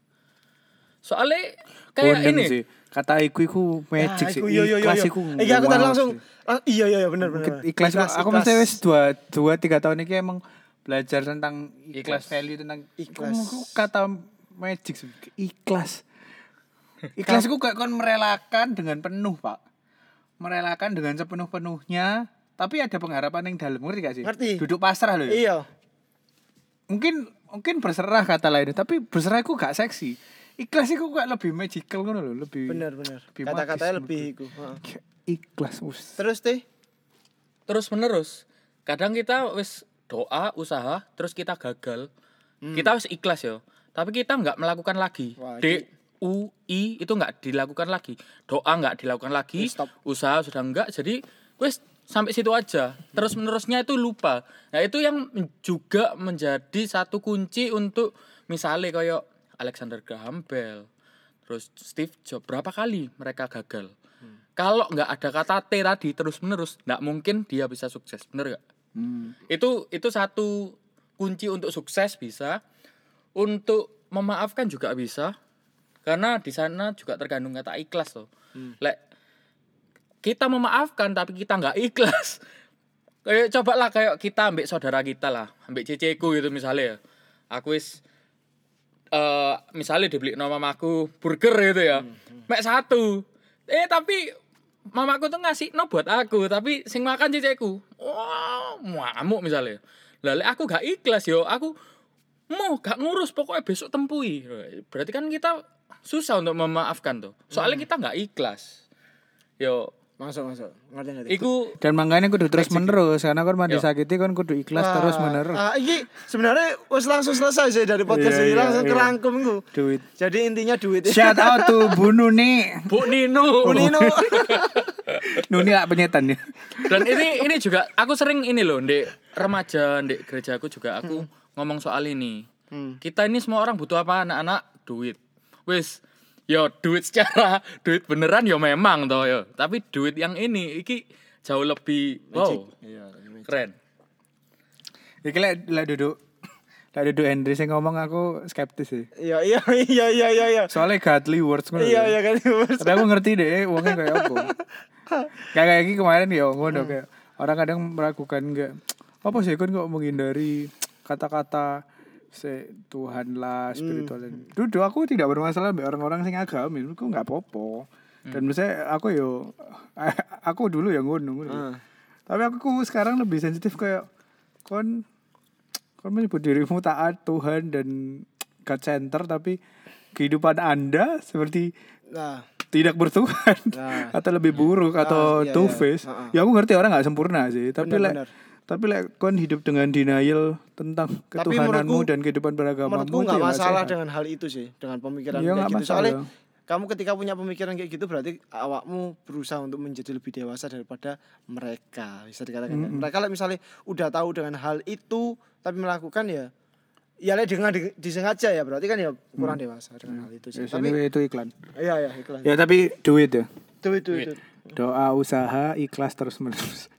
Soalnya kayak Bondeng ini. sih. Kata iku iku magic Ah, sih. iya, iya, iya, Ikhlas iya. iku. Iya, aku tadi langsung ah, iya iya iya benar benar. Ke- ikhlas, aku mesti wis dua dua tiga tahun ini emang belajar tentang ikhlas, Ikhlas. value tentang Ikhlas. Aku kata magic sih ikhlas ikhlas itu kayak kon merelakan dengan penuh pak merelakan dengan sepenuh penuhnya tapi ada pengharapan yang dalam ngerti gak sih Ngerti. duduk pasrah loh ya. Iya. mungkin mungkin berserah kata lainnya tapi berserah itu gak seksi ikhlas itu kayak lebih magical ngono loh lebih Benar benar. lebih Kata-katanya lebih iku. Ikhlas us. Terus teh terus menerus kadang kita wis doa usaha terus kita gagal kita wis ikhlas ya tapi kita nggak melakukan lagi Wah, D U I itu nggak dilakukan lagi. Doa nggak dilakukan lagi. Stop. usaha sudah enggak jadi wis sampai situ aja. Terus menerusnya itu lupa. Nah itu yang juga menjadi satu kunci untuk misalnya kayak Alexander Graham Bell terus Steve Jobs berapa kali mereka gagal. Kalau nggak ada kata T tadi terus menerus nggak mungkin dia bisa sukses. Bener gak Hmm. itu itu satu kunci untuk sukses bisa. Untuk memaafkan juga bisa karena di sana juga terkandung kata ikhlas loh. Lek kita memaafkan tapi kita nggak ikhlas. [LAUGHS] Kayak coba lah kayak kita ambek saudara kita lah ambek ceceku gitu misalnya ya. Aku wis eh misalnya dibeli nama mamaku burger gitu ya. Mek satu. Eh tapi mamaku tuh ngasih no buat aku tapi sing makan ceceku. Wah ngamuk misalnya. Lalu aku gak ikhlas yo aku mau gak ngurus pokoknya besok tempui. Berarti kan kita susah untuk memaafkan tuh soalnya kita nggak ikhlas yo masuk masuk. Ngerti ngerti. iku Dan makanya kudu terus menerus karena kan mandi Yo. sakiti kan kudu ikhlas Wah, terus menerus. Ah, iki sebenarnya wis langsung selesai sih dari podcast Iya, ini iya, langsung iya. kerangkum iku. Duit. Jadi intinya duit. Shout out to Bu Nuni. Bu Nino Bu Nino. [LAUGHS] Nuni lah penyetan ya. dan ini ini juga aku sering ini loh di remaja di gerejaku juga aku ngomong soal ini Hmm. kita ini semua orang butuh apa anak-anak duit wis yo duit secara [LAUGHS] duit beneran yo memang toh yo tapi duit yang ini iki jauh lebih wow Iya, keren Iki lek lek duduk lek duduk Henry sing ngomong aku skeptis sih. Iya iya [LAUGHS] iya iya iya iya. Soalnya godly words ngono. Iya iya kan. Tapi aku ngerti deh wongnya kayak apa. [LAUGHS] kayak kayak gini kemarin ya ngono kayak orang kadang meragukan enggak apa sih kan kok menghindari kata-kata se Tuhan lah spiritual dan duduk aku tidak bermasalah sama orang-orang sing agamis aku nggak popo dan misalnya aku yo [LAUGHS] aku dulu yang ngono ngono. Hmm. tapi aku sekarang lebih sensitif kayak kon kon menyebut dirimu taat Tuhan dan God center tapi kehidupan anda seperti Nah, tidak bertuhan Nah. [LAUGHS] atau lebih buruk atau iya, two iya. face Heeh. ya aku ngerti orang nggak sempurna sih tapi Benar, lek benar. Tapi lek kon hidup dengan denial tentang ketuhananmu menurutku- dan kehidupan beragamamu menurutku nggak ya nggak masalah sehat. dengan hal itu sih, dengan pemikiran Iya, kayak gitu. masalah. Soalnya kamu ketika punya pemikiran kayak gitu berarti awakmu berusaha untuk menjadi lebih dewasa daripada mereka bisa dikatakan ya. mereka lah misalnya udah tahu dengan hal itu tapi melakukan ya ya lah dengan di- disengaja ya berarti kan ya kurang dewasa dengan hal itu sih. Ya, tapi itu iklan. Iya ya ikhlas ya tapi duit ya? Itu itu itu doa usaha ikhlas terus menerus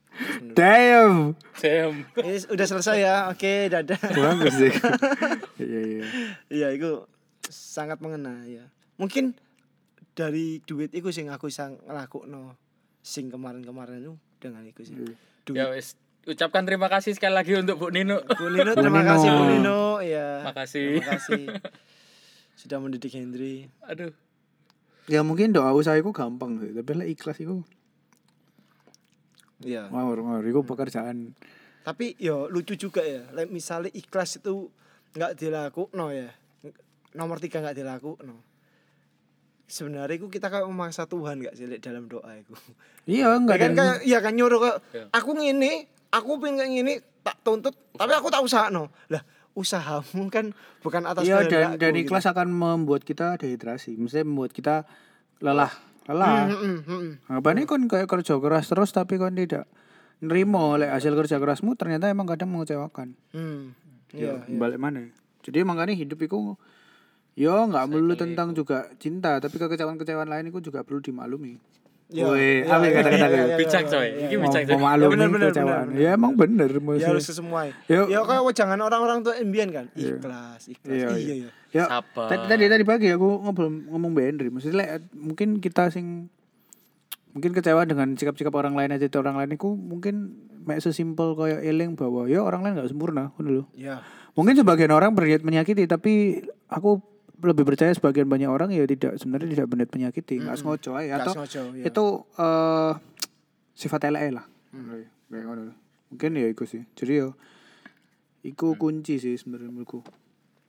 damn Sam Is, udah selesai ya oke dadah bagus sih [LAUGHS] iya iya iya itu sangat mengena ya mungkin dari duit iku sing aku bisa ngelakukno sing kemarin-kemarin itu dengan iku sih. Duit. Ya wis, ucapkan terima kasih sekali lagi untuk Bu Nino. Bu Nino terima Nino. kasih Bu Nino ya. Makasih. Terima kasih. Sudah mendidik Hendri. Aduh. Ya mungkin doa usaha iku gampang sih, tapi lek ikhlas iku Iya. ngawur ngawur iku pekerjaan. Tapi yo lucu juga ya. Like, misalnya ikhlas itu nggak dilakukan ya. Nomor tiga nggak dilakukan. Sebenarnya itu kita kayak memaksa Tuhan nggak sih like, dalam doa itu. Iya enggak kan dan kayak iya kan nyuruh kok Iya. aku ngini, aku pengen kayak gini tak tuntut, tapi aku tak usaha no. Lah usahamu kan bukan atas Iya dan dan gitu. ikhlas akan membuat kita dehidrasi, maksudnya membuat kita lelah, lelah. Hmm, hmm. Anggapannya kan kayak kerja keras terus tapi kan tidak nerimo oleh hasil kerja kerasmu ternyata emang kadang mengecewakan. Hmm. Ya, Iya. balik mana? Jadi makanya hidup itu yo nggak melulu tentang juga cinta, tapi kekecewaan-kecewaan lain itu juga perlu dimaklumi. Iya, Woi, iya, apa iya, kata-kata iya, gue? iya, Bijak iya, coy. iya, Iki iya. bijak coy. Ya, bener, bener, Ya emang bener Ya maksudnya. harus sesuai. Yuk. Ya kayak jangan orang-orang tuh imbian kan. Ikhlas, ikhlas. Iya, Iya, iya. iya. Ya, Sabar. tadi tadi tadi pagi aku ngobrol ngomong Henry, maksudnya mungkin kita sing mungkin kecewa dengan sikap-sikap orang lain aja orang lain itu mungkin mek sesimpel kayak eling bahwa ya orang lain nggak sempurna ngono lho. Iya. Mungkin sebagian orang berniat menyakiti tapi aku lebih percaya sebagian banyak orang ya tidak sebenarnya tidak berniat menyakiti, nggak sengaja aja Nggak atau iya. itu eh sifat elek lah. Lho. Mungkin ya iku sih. Jadi ya iku kunci sih sebenarnya menurutku.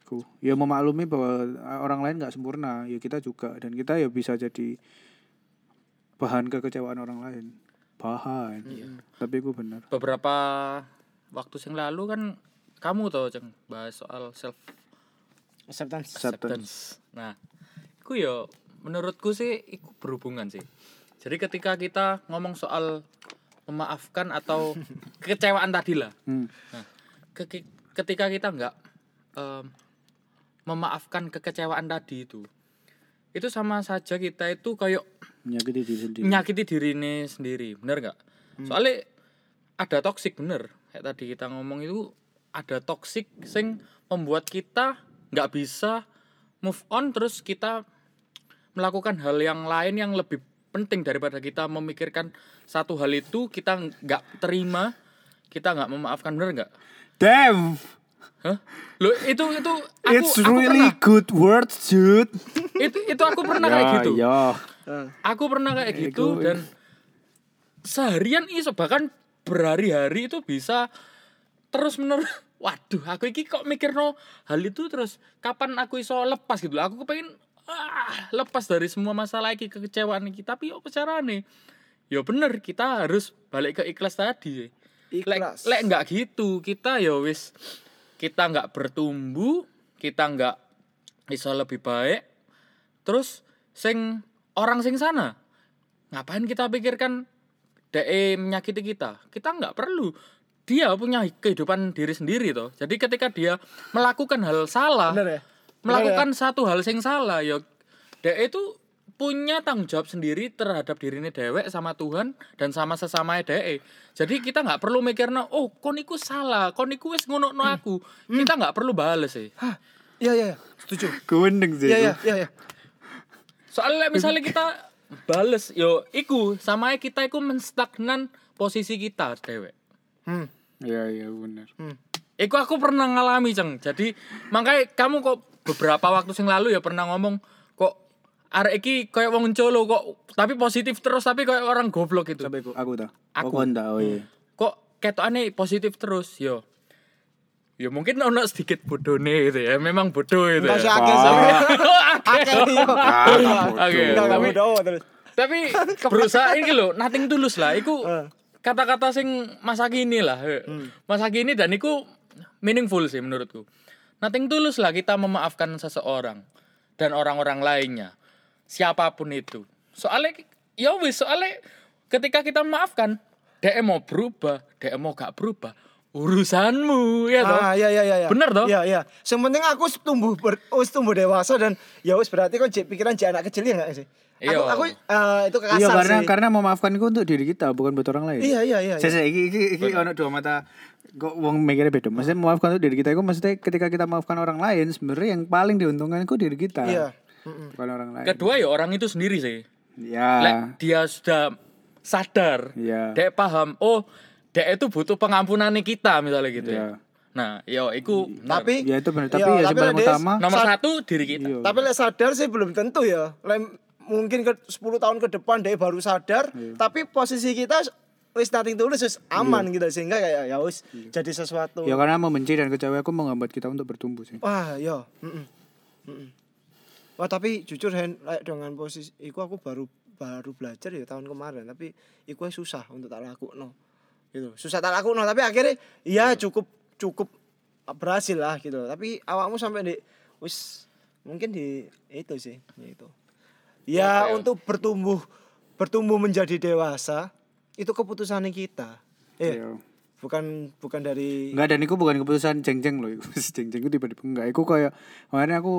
Iku. Ya memaklumi bahwa orang lain nggak sempurna, ya kita juga dan kita ya bisa jadi bahan kekecewaan orang lain. Bahan. Tapi itu benar. Beberapa waktu yang lalu kan kamu tau ceng bahas soal self Acceptance. acceptance. Nah, itu ya menurutku sih itu berhubungan sih. Jadi ketika kita ngomong soal memaafkan atau [LAUGHS] kekecewaan tadi lah. Hmm. Nah, ke- ketika kita nggak em, memaafkan kekecewaan tadi itu, itu sama saja kita itu kayak Menyakiti diri sendiri. menyakiti diri ini sendiri, bener nggak? Soalnya ada toksik bener, kayak tadi kita ngomong itu ada toksik sing membuat kita nggak bisa move on terus kita melakukan hal yang lain yang lebih penting daripada kita memikirkan satu hal itu kita nggak terima kita nggak memaafkan bener nggak? Damn. Hah? Lo itu itu aku It's aku really pernah good words, dude. itu itu aku pernah kayak gitu. Ya. Aku pernah kayak gitu dan seharian iso bahkan berhari-hari itu bisa terus menerus waduh aku iki kok mikir no hal itu terus kapan aku iso lepas gitu aku kepengen ah, lepas dari semua masalah iki kekecewaan iki. Tapi apa carane? Ya bener kita harus balik ke ikhlas tadi lek Ikhlas. lek nggak gitu kita ya wis kita nggak bertumbuh kita nggak bisa lebih baik. Terus sing orang sing sana ngapain kita pikirkan DE menyakiti kita? Kita nggak perlu dia punya kehidupan diri sendiri toh jadi ketika dia melakukan hal salah Bener ya? melakukan satu hal sing salah ya DE itu punya tanggung jawab sendiri terhadap dirinya dewek sama Tuhan dan sama sesama DE jadi kita nggak perlu mikirnya oh kon iku salah kon iku wis ngono no aku kita nggak perlu bales sih Hah. Iya, iya, iya. Setuju. Kuendeng sih. Iya, itu. iya, iya, iya. Soalnya misalnya kita bales yo iku sama kita iku menstagnan posisi kita dewek. Hmm. Iya, iya benar. Hmm. Iku aku pernah ngalami ceng. Jadi makanya kamu kok beberapa waktu yang lalu ya pernah ngomong kok arek iki kayak wong colo kok tapi positif terus tapi kayak orang goblok gitu. Sampai kok. Aku tak. Aku. Aku ndak. Oh iya. Kok ketokane positif terus yo. Ya mungkin ono sedikit bodohnya gitu ya. Memang bodoh itu. Enggak sih Ya. akeh sih. [LAUGHS] Akeh. Oke, [LAUGHS] Enggak tapi tapi [LAUGHS] berusaha ini loh nothing tulus lah iku Eh. Kata-kata sing masa kini lah he. masa kini dan iku meaningful sih menurutku nothing tulus lah kita memaafkan seseorang dan orang-orang lainnya siapa pun itu soalnya ya wis soalnya ketika kita memaafkan dia mau berubah dia mau gak berubah urusanmu ya toh Ah, iya iya iya. iya. Bener toh? Iya iya. Yang penting aku tumbuh ber, tumbuh dewasa dan ya wis berarti jek pikiran jek anak kecil ya enggak sih? Iya. Aku aku eh, itu kekasar Iya karena sih. karena memaafkan itu untuk diri kita bukan buat orang lain. Iya iya iya. Saya saya iki iki iki ono dua mata kok wong mikirnya beda. Maksudnya memaafkan untuk diri kita itu maksudnya ketika kita maafkan orang lain sebenarnya yang paling diuntungkan itu diri kita. Iya. bukan orang lain. kedua ya orang itu sendiri sih Ya. Lek dia sudah sadar Iya. dek paham oh dek itu butuh pengampunan kita misalnya gitu Iya. ya nah yo iku Tapi Ya itu benar, Iya, tapi ya tapi yang paling Des, utama nomor satu diri kita Iya. tapi lek sadar sih belum tentu ya. Lek mungkin ke 10 tahun ke depan dia baru sadar, tapi posisi kita wis nothing tulus wis aman gitu sehingga kayak ya wis jadi sesuatu. Ya karena membenci dan kecewa aku menghambat kita untuk bertumbuh sih. Wah, ya. Mm-mm. Mm-mm. Wah, tapi jujur Hen, like, dengan posisi iku aku baru baru belajar ya tahun kemarin, tapi iku susah untuk tak lakuno. Gitu. Susah tak lakuno, tapi akhirnya iya cukup cukup berhasil lah gitu. Tapi awakmu sampai di wis mungkin di itu sih, ya itu. Ya, ya? untuk bertumbuh bertumbuh menjadi dewasa itu keputusan kita. Eh, Iya. bukan bukan dari Enggak dan itu bukan keputusan jeng-jeng loh. [LAUGHS] Jeng-jeng itu tiba-tiba enggak. Iku kayak kemarin aku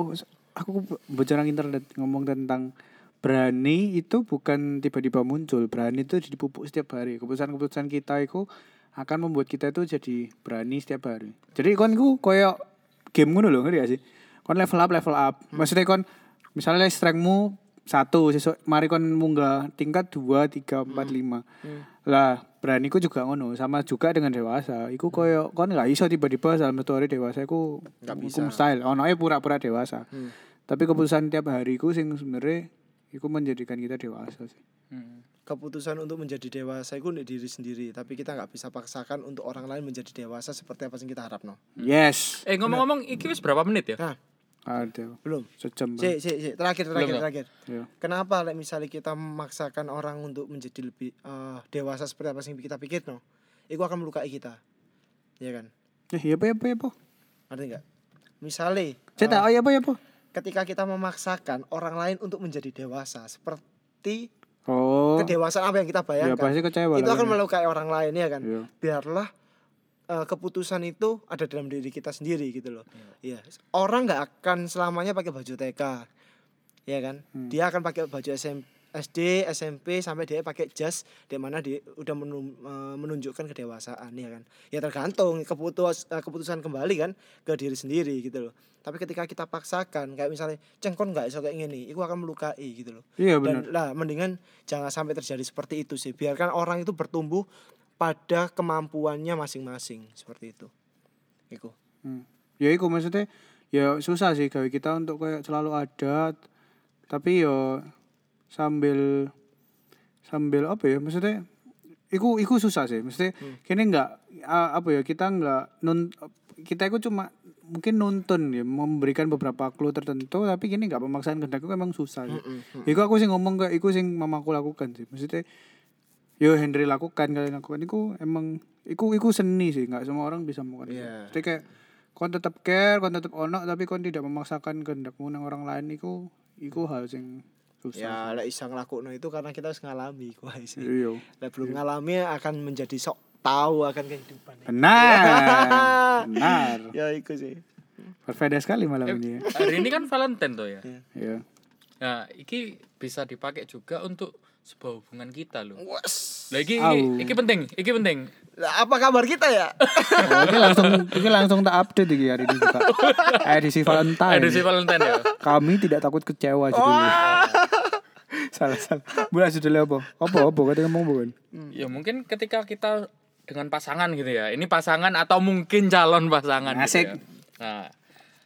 aku bocoran internet ngomong tentang berani itu bukan tiba-tiba muncul. Berani itu dipupuk setiap hari. Keputusan-keputusan kita itu akan membuat kita itu jadi berani setiap hari. Jadi kon ku kayak game ngono lho, ngerti gak sih? Kon level up, level up. Maksudnya kon misalnya strengthmu satu, sesuk mari kon munggah tingkat dua, tiga, empat, lima. Lah, beraniku juga ngono, sama juga dengan dewasa. Iku koyo kon nggak iso tiba-tiba dalam satu hari dewasa iku Nggak bisa. mustahil. Ono ae pura-pura dewasa. Hmm. Tapi keputusan tiap hariku sing sebenarnya iku menjadikan kita dewasa sih. Hmm. keputusan untuk menjadi dewasa itu untuk diri sendiri tapi kita nggak bisa paksakan untuk orang lain menjadi dewasa seperti apa yang kita harap no Yes. eh ngomong-ngomong iki wis berapa menit ya nah Ada. belum Sejam. si, si, si. terakhir terakhir Belum, terakhir Ya. kenapa like, misalnya kita memaksakan orang untuk menjadi lebih eh, dewasa seperti apa yang kita pikir no itu akan melukai kita ya kan Eh, iya apa ya apa ya apa? ngerti nggak misalnya Saya tahu ya apa ya apa? ketika kita memaksakan orang lain untuk menjadi dewasa seperti Oh. kedewasaan apa yang kita Ya bayangkan pasti kecewa itu akan melukai orang lain ya kan Iya. biarlah eh, keputusan itu ada dalam diri kita sendiri gitu loh. Iya. Orang nggak akan selamanya pakai baju TK ya kan? Hmm. dia akan pakai baju SM, SD SMP sampai dia pakai jas di mana dia udah menun- eh, menunjukkan kedewasaan ya kan? Ya tergantung keputus eh, keputusan kembali kan ke diri sendiri gitu loh. Tapi ketika kita paksakan kayak misalnya cengkon nggak iso kayak gini itu akan melukai gitu loh. Iya benar. dan lah mendingan jangan sampai terjadi seperti itu sih. Biarkan orang itu bertumbuh pada kemampuannya masing-masing. Seperti itu. Iku. Hmm. Ya iku maksudnya ya susah sih gawe kita untuk kayak selalu ada tapi yo sambil sambil apa ya maksudnya iku iku susah sih. Maksudnya kini enggak apa ya kita enggak nun kita itu cuma mungkin nuntun ya memberikan beberapa clue tertentu tapi kini enggak memaksakan kehendak itu emang susah sih. Iku aku sih ngomong ke iku sing mamaku lakukan sih. Maksudnya yo Henry lakukan kalian lakukan iku emang iku iku seni sih nggak semua orang bisa melakukan itu. Iya. Jadi kayak kon tetap care, kon tetap ono tapi kon tidak memaksakan kehendakmu nang orang lain iku iku hal sing susah. ya lek iso nglakukno itu karena kita harus ngalami kuwi sih Iya. lek belum ngalami akan menjadi sok tahu akan kehidupan Benar. [LAUGHS] Benar. ya iku sih Berbeda sekali malam ini ya. hari ini kan Valentine tuh ya Iya. nah iki bisa dipakai juga untuk sebuah hubungan kita loh Wes. Lah iki, Au. iki, iki penting, iki penting. Lah, apa kabar kita ya Oh, ini langsung ini langsung tak update iki hari ini juga. Edisi Valentine. Edisi Valentine ya. Kami tidak takut kecewa judulnya. salah salah. Bulan judulnya apa? Apa apa kata ngomong bukan? Ya mungkin ketika kita dengan pasangan gitu ya. Ini pasangan atau mungkin calon pasangan Asik. gitu ya. Nah,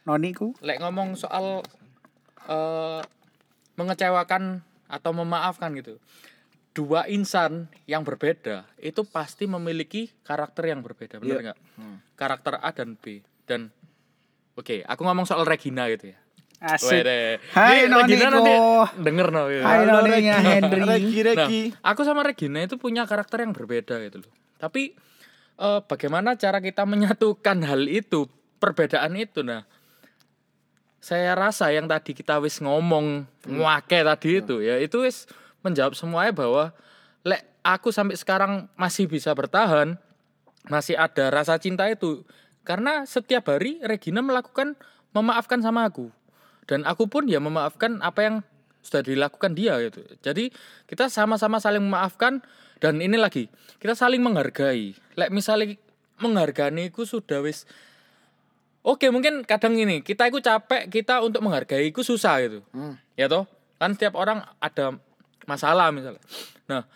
Noniku. lek ngomong soal eh mengecewakan atau memaafkan gitu. Dua insan yang berbeda itu pasti memiliki karakter yang berbeda, benar nggak? Karakter A dan B. Dan oke, aku ngomong soal Regina gitu ya. Asik. Wede. Hai, Ini Regina nanti denger no. ya. Hai noninya Henry. Regi Regi Nah, aku sama Regina itu punya karakter yang berbeda gitu loh. Tapi eh, bagaimana cara kita menyatukan hal itu, perbedaan itu nah. Saya rasa yang tadi kita wis ngomong ngwake tadi itu ya, itu wis menjawab semuanya bahwa lek aku sampai sekarang masih bisa bertahan, masih ada rasa cinta itu. Karena setiap hari Regina melakukan memaafkan sama aku. Dan aku pun ya memaafkan apa yang sudah dilakukan dia gitu. Jadi kita sama-sama saling memaafkan dan ini lagi kita saling menghargai. Lek misalnya menghargai itu sudah wis Oke, mungkin kadang ini kita itu capek, kita untuk menghargai itu susah gitu. Ya toh? Kan setiap orang ada masalah misalnya. Nah,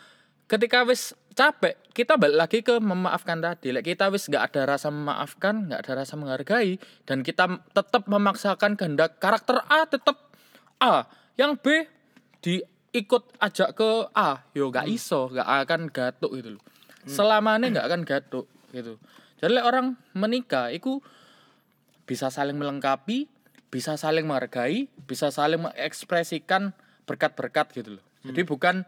ketika wis capek, kita balik lagi ke memaafkan tadi. Like kita wis nggak ada rasa memaafkan, nggak ada rasa menghargai dan kita tetap memaksakan kehendak karakter A tetap A, yang B diikut ajak ke A, yo nggak iso, nggak akan gatuk gitu loh. Selamanya nggak akan gatuk gitu. Jadi like orang menikah itu bisa saling melengkapi, bisa saling menghargai, bisa saling mengekspresikan berkat-berkat gitu loh. Jadi bukan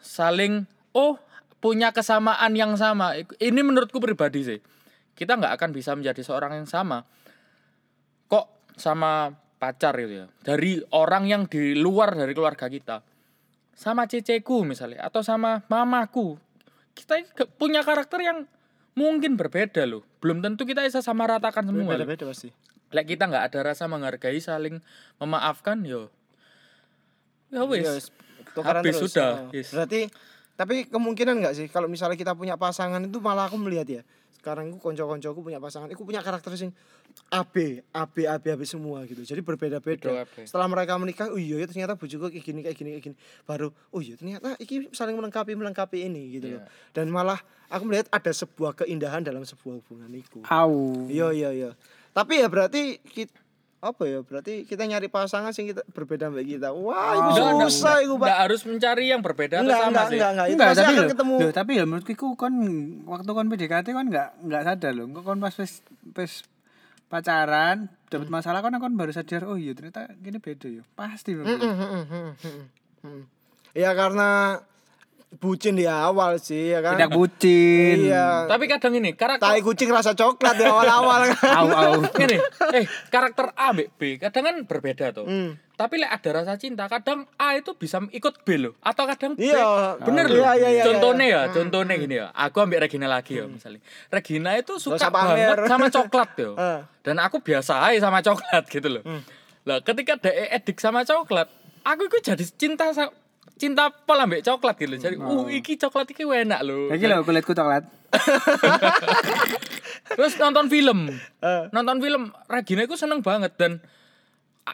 saling oh punya kesamaan yang sama. Ini menurutku pribadi sih. Kita nggak akan bisa menjadi seorang yang sama. Kok sama pacar gitu ya. Dari orang yang di luar dari keluarga kita. Sama ceceku misalnya atau sama mamaku. Kita punya karakter yang mungkin berbeda loh. Belum tentu kita bisa sama ratakan semua. Beda-beda pasti. Lek kita nggak ada rasa menghargai, saling memaafkan, yo. Ya wis. Iya, wis. Tukaran Habis terus. sudah, yes. Berarti tapi kemungkinan nggak sih kalau misalnya kita punya pasangan itu malah aku melihat ya. Sekarang aku konco-koncoku punya pasangan, aku punya karakter sing AB, AB, AB, AB semua gitu. Jadi berbeda-beda. Setelah mereka menikah, oh iya ya ternyata bojoku kayak gini, kayak gini, kayak gini. Baru, oh iya ternyata iki saling melengkapi, melengkapi ini gitu loh. Iya. Dan malah aku melihat ada sebuah keindahan dalam sebuah hubungan itu. Au. Iya iya iya. Tapi ya berarti kita apa ya? Berarti kita nyari pasangan sing kita berbeda mbak kita. Wah, itu nggak, susah itu, Pak. nggak harus mencari yang berbeda atau Enggak, sama enggak, sih. enggak, enggak. Itu Enggak, pasti tapi akan lho, ketemu. lho, tapi ya menurutku kon waktu kon PDKT kon enggak enggak sadar loh. Kok kon pas wis wis pacaran dapat masalah kon kon baru sadar oh iya ternyata gini beda ya. Pasti menurutku. Ya karena bucin di awal sih ya kan. Tidak bucin. Iya. Tapi kadang ini karakter Tai kucing rasa coklat di awal-awal [LAUGHS] kan. Au au. ini, eh karakter A mbek B kadang kan berbeda tuh. Hmm. Tapi lek ada rasa cinta, kadang A itu bisa ikut B loh, atau kadang B. Iya. Bener Oh, loh. iya, iya, iya, contohnya iya. ya, contohnya gini ya. Aku ambil Regina lagi ya misalnya. Regina itu suka banget sama coklat tuh. [LAUGHS] Eh. Dan aku biasa aja sama coklat gitu loh. Lah ketika dia edik sama coklat, aku itu jadi cinta cinta pol ambek coklat gitu. Jadi, uh iki coklat iki enak loh. Lagi lho kulitku coklat. [LAUGHS] Terus nonton film. Eh. Nonton film Regina itu seneng banget dan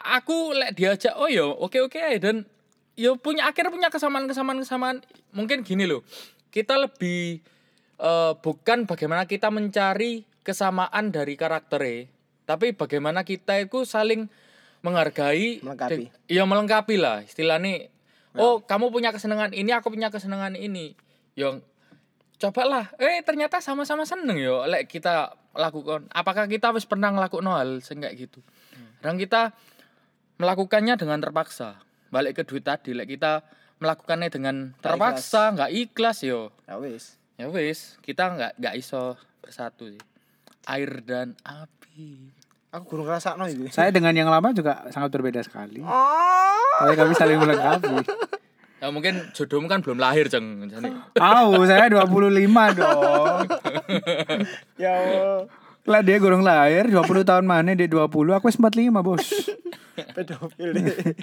aku lek diajak oh yo oke oke aja dan yo punya akhirnya punya kesamaan kesamaan kesamaan mungkin gini loh kita lebih eh, bukan bagaimana kita mencari kesamaan dari karakternya tapi bagaimana kita itu saling menghargai Melengkapi. iya melengkapi lah istilahnya oh kamu punya kesenangan ini aku punya kesenangan ini. Yang cobalah. Eh ternyata sama-sama seneng yo. Lek kita lakukan apakah kita wis pernah ngelakuin hal kayak gitu? Dan kita melakukannya dengan terpaksa. Balik ke duit tadi lek kita melakukannya dengan terpaksa nggak ikhlas yo. Ya wis. ya wis kita nggak nggak iso bersatu sih. Air dan api Aku kurang ngerasakno itu. Saya dengan yang lama juga sangat berbeda sekali. Oh. Tapi kami saling melengkapi. ya mungkin jodohmu kan belum lahir ceng Au, saya 25 dong. [LAUGHS] Ya Allah. Lah dia gurung lahir 20 tahun mana dia 20 aku wis 45 bos. [LAUGHS] Pedofil deh.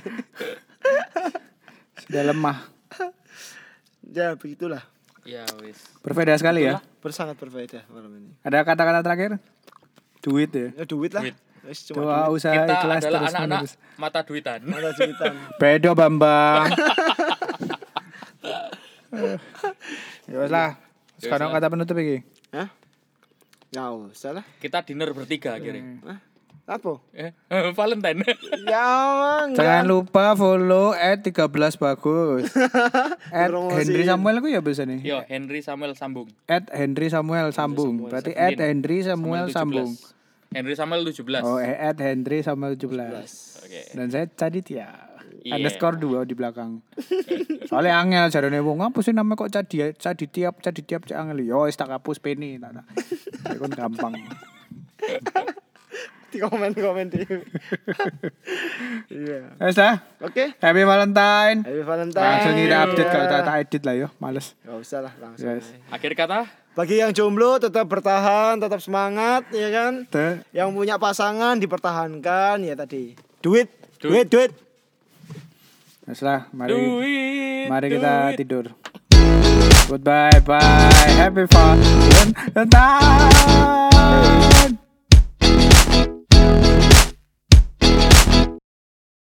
Sudah lemah. ya begitulah. ya wis Berbeda sekali ya. Bersangat berbeda malam ini. Ada kata-kata terakhir? Duit ya. Ya duit lah. Duit. Wis cuma Doa duit. usaha kita ikhlas adalah terus anak-anak menerus. mata duitan Ada duitan. [LAUGHS] Bedo Bambang. [LAUGHS] ya wes lah. Sekarang kata penutup iki. Hah? Ya usah lah. kita dinner bertiga akhirnya Hah? Apa? eh Valentine [LAUGHS] Ya enggak. Jangan lupa follow at 13 bagus. [LAUGHS] at. Henry Samuel ku ya bisa nih. yo Henry Samuel sambung At Henry Samuel sambung. Berarti at Henry Samuel sambung. Henry Samuel 17 Oh, eh, at Henry Samuel 17. oke Dan saya Caditya. Iya. Underscore dua di belakang. Soalnya angel jarane wong apa sih namanya kok Cadi Cadi tiap Cadi tiap cek angel. Yo wis tak hapus peni tak. Ya kan gampang. [LAUGHS] Di komen-komen di. Iya. Wes lah. Oke. Happy Valentine. Happy Valentine. Langsung kita update kalau tak tak edit lah yo, males. Gak usah lah langsung. Yes. akhir kata Bagi yang jomblo tetap bertahan, tetap semangat ya kan. Tuh. Yang punya pasangan dipertahankan ya tadi. Duit, duit, duit. Wes lah, mari duit mari kita duit. tidur. Goodbye, bye. Happy Valentine.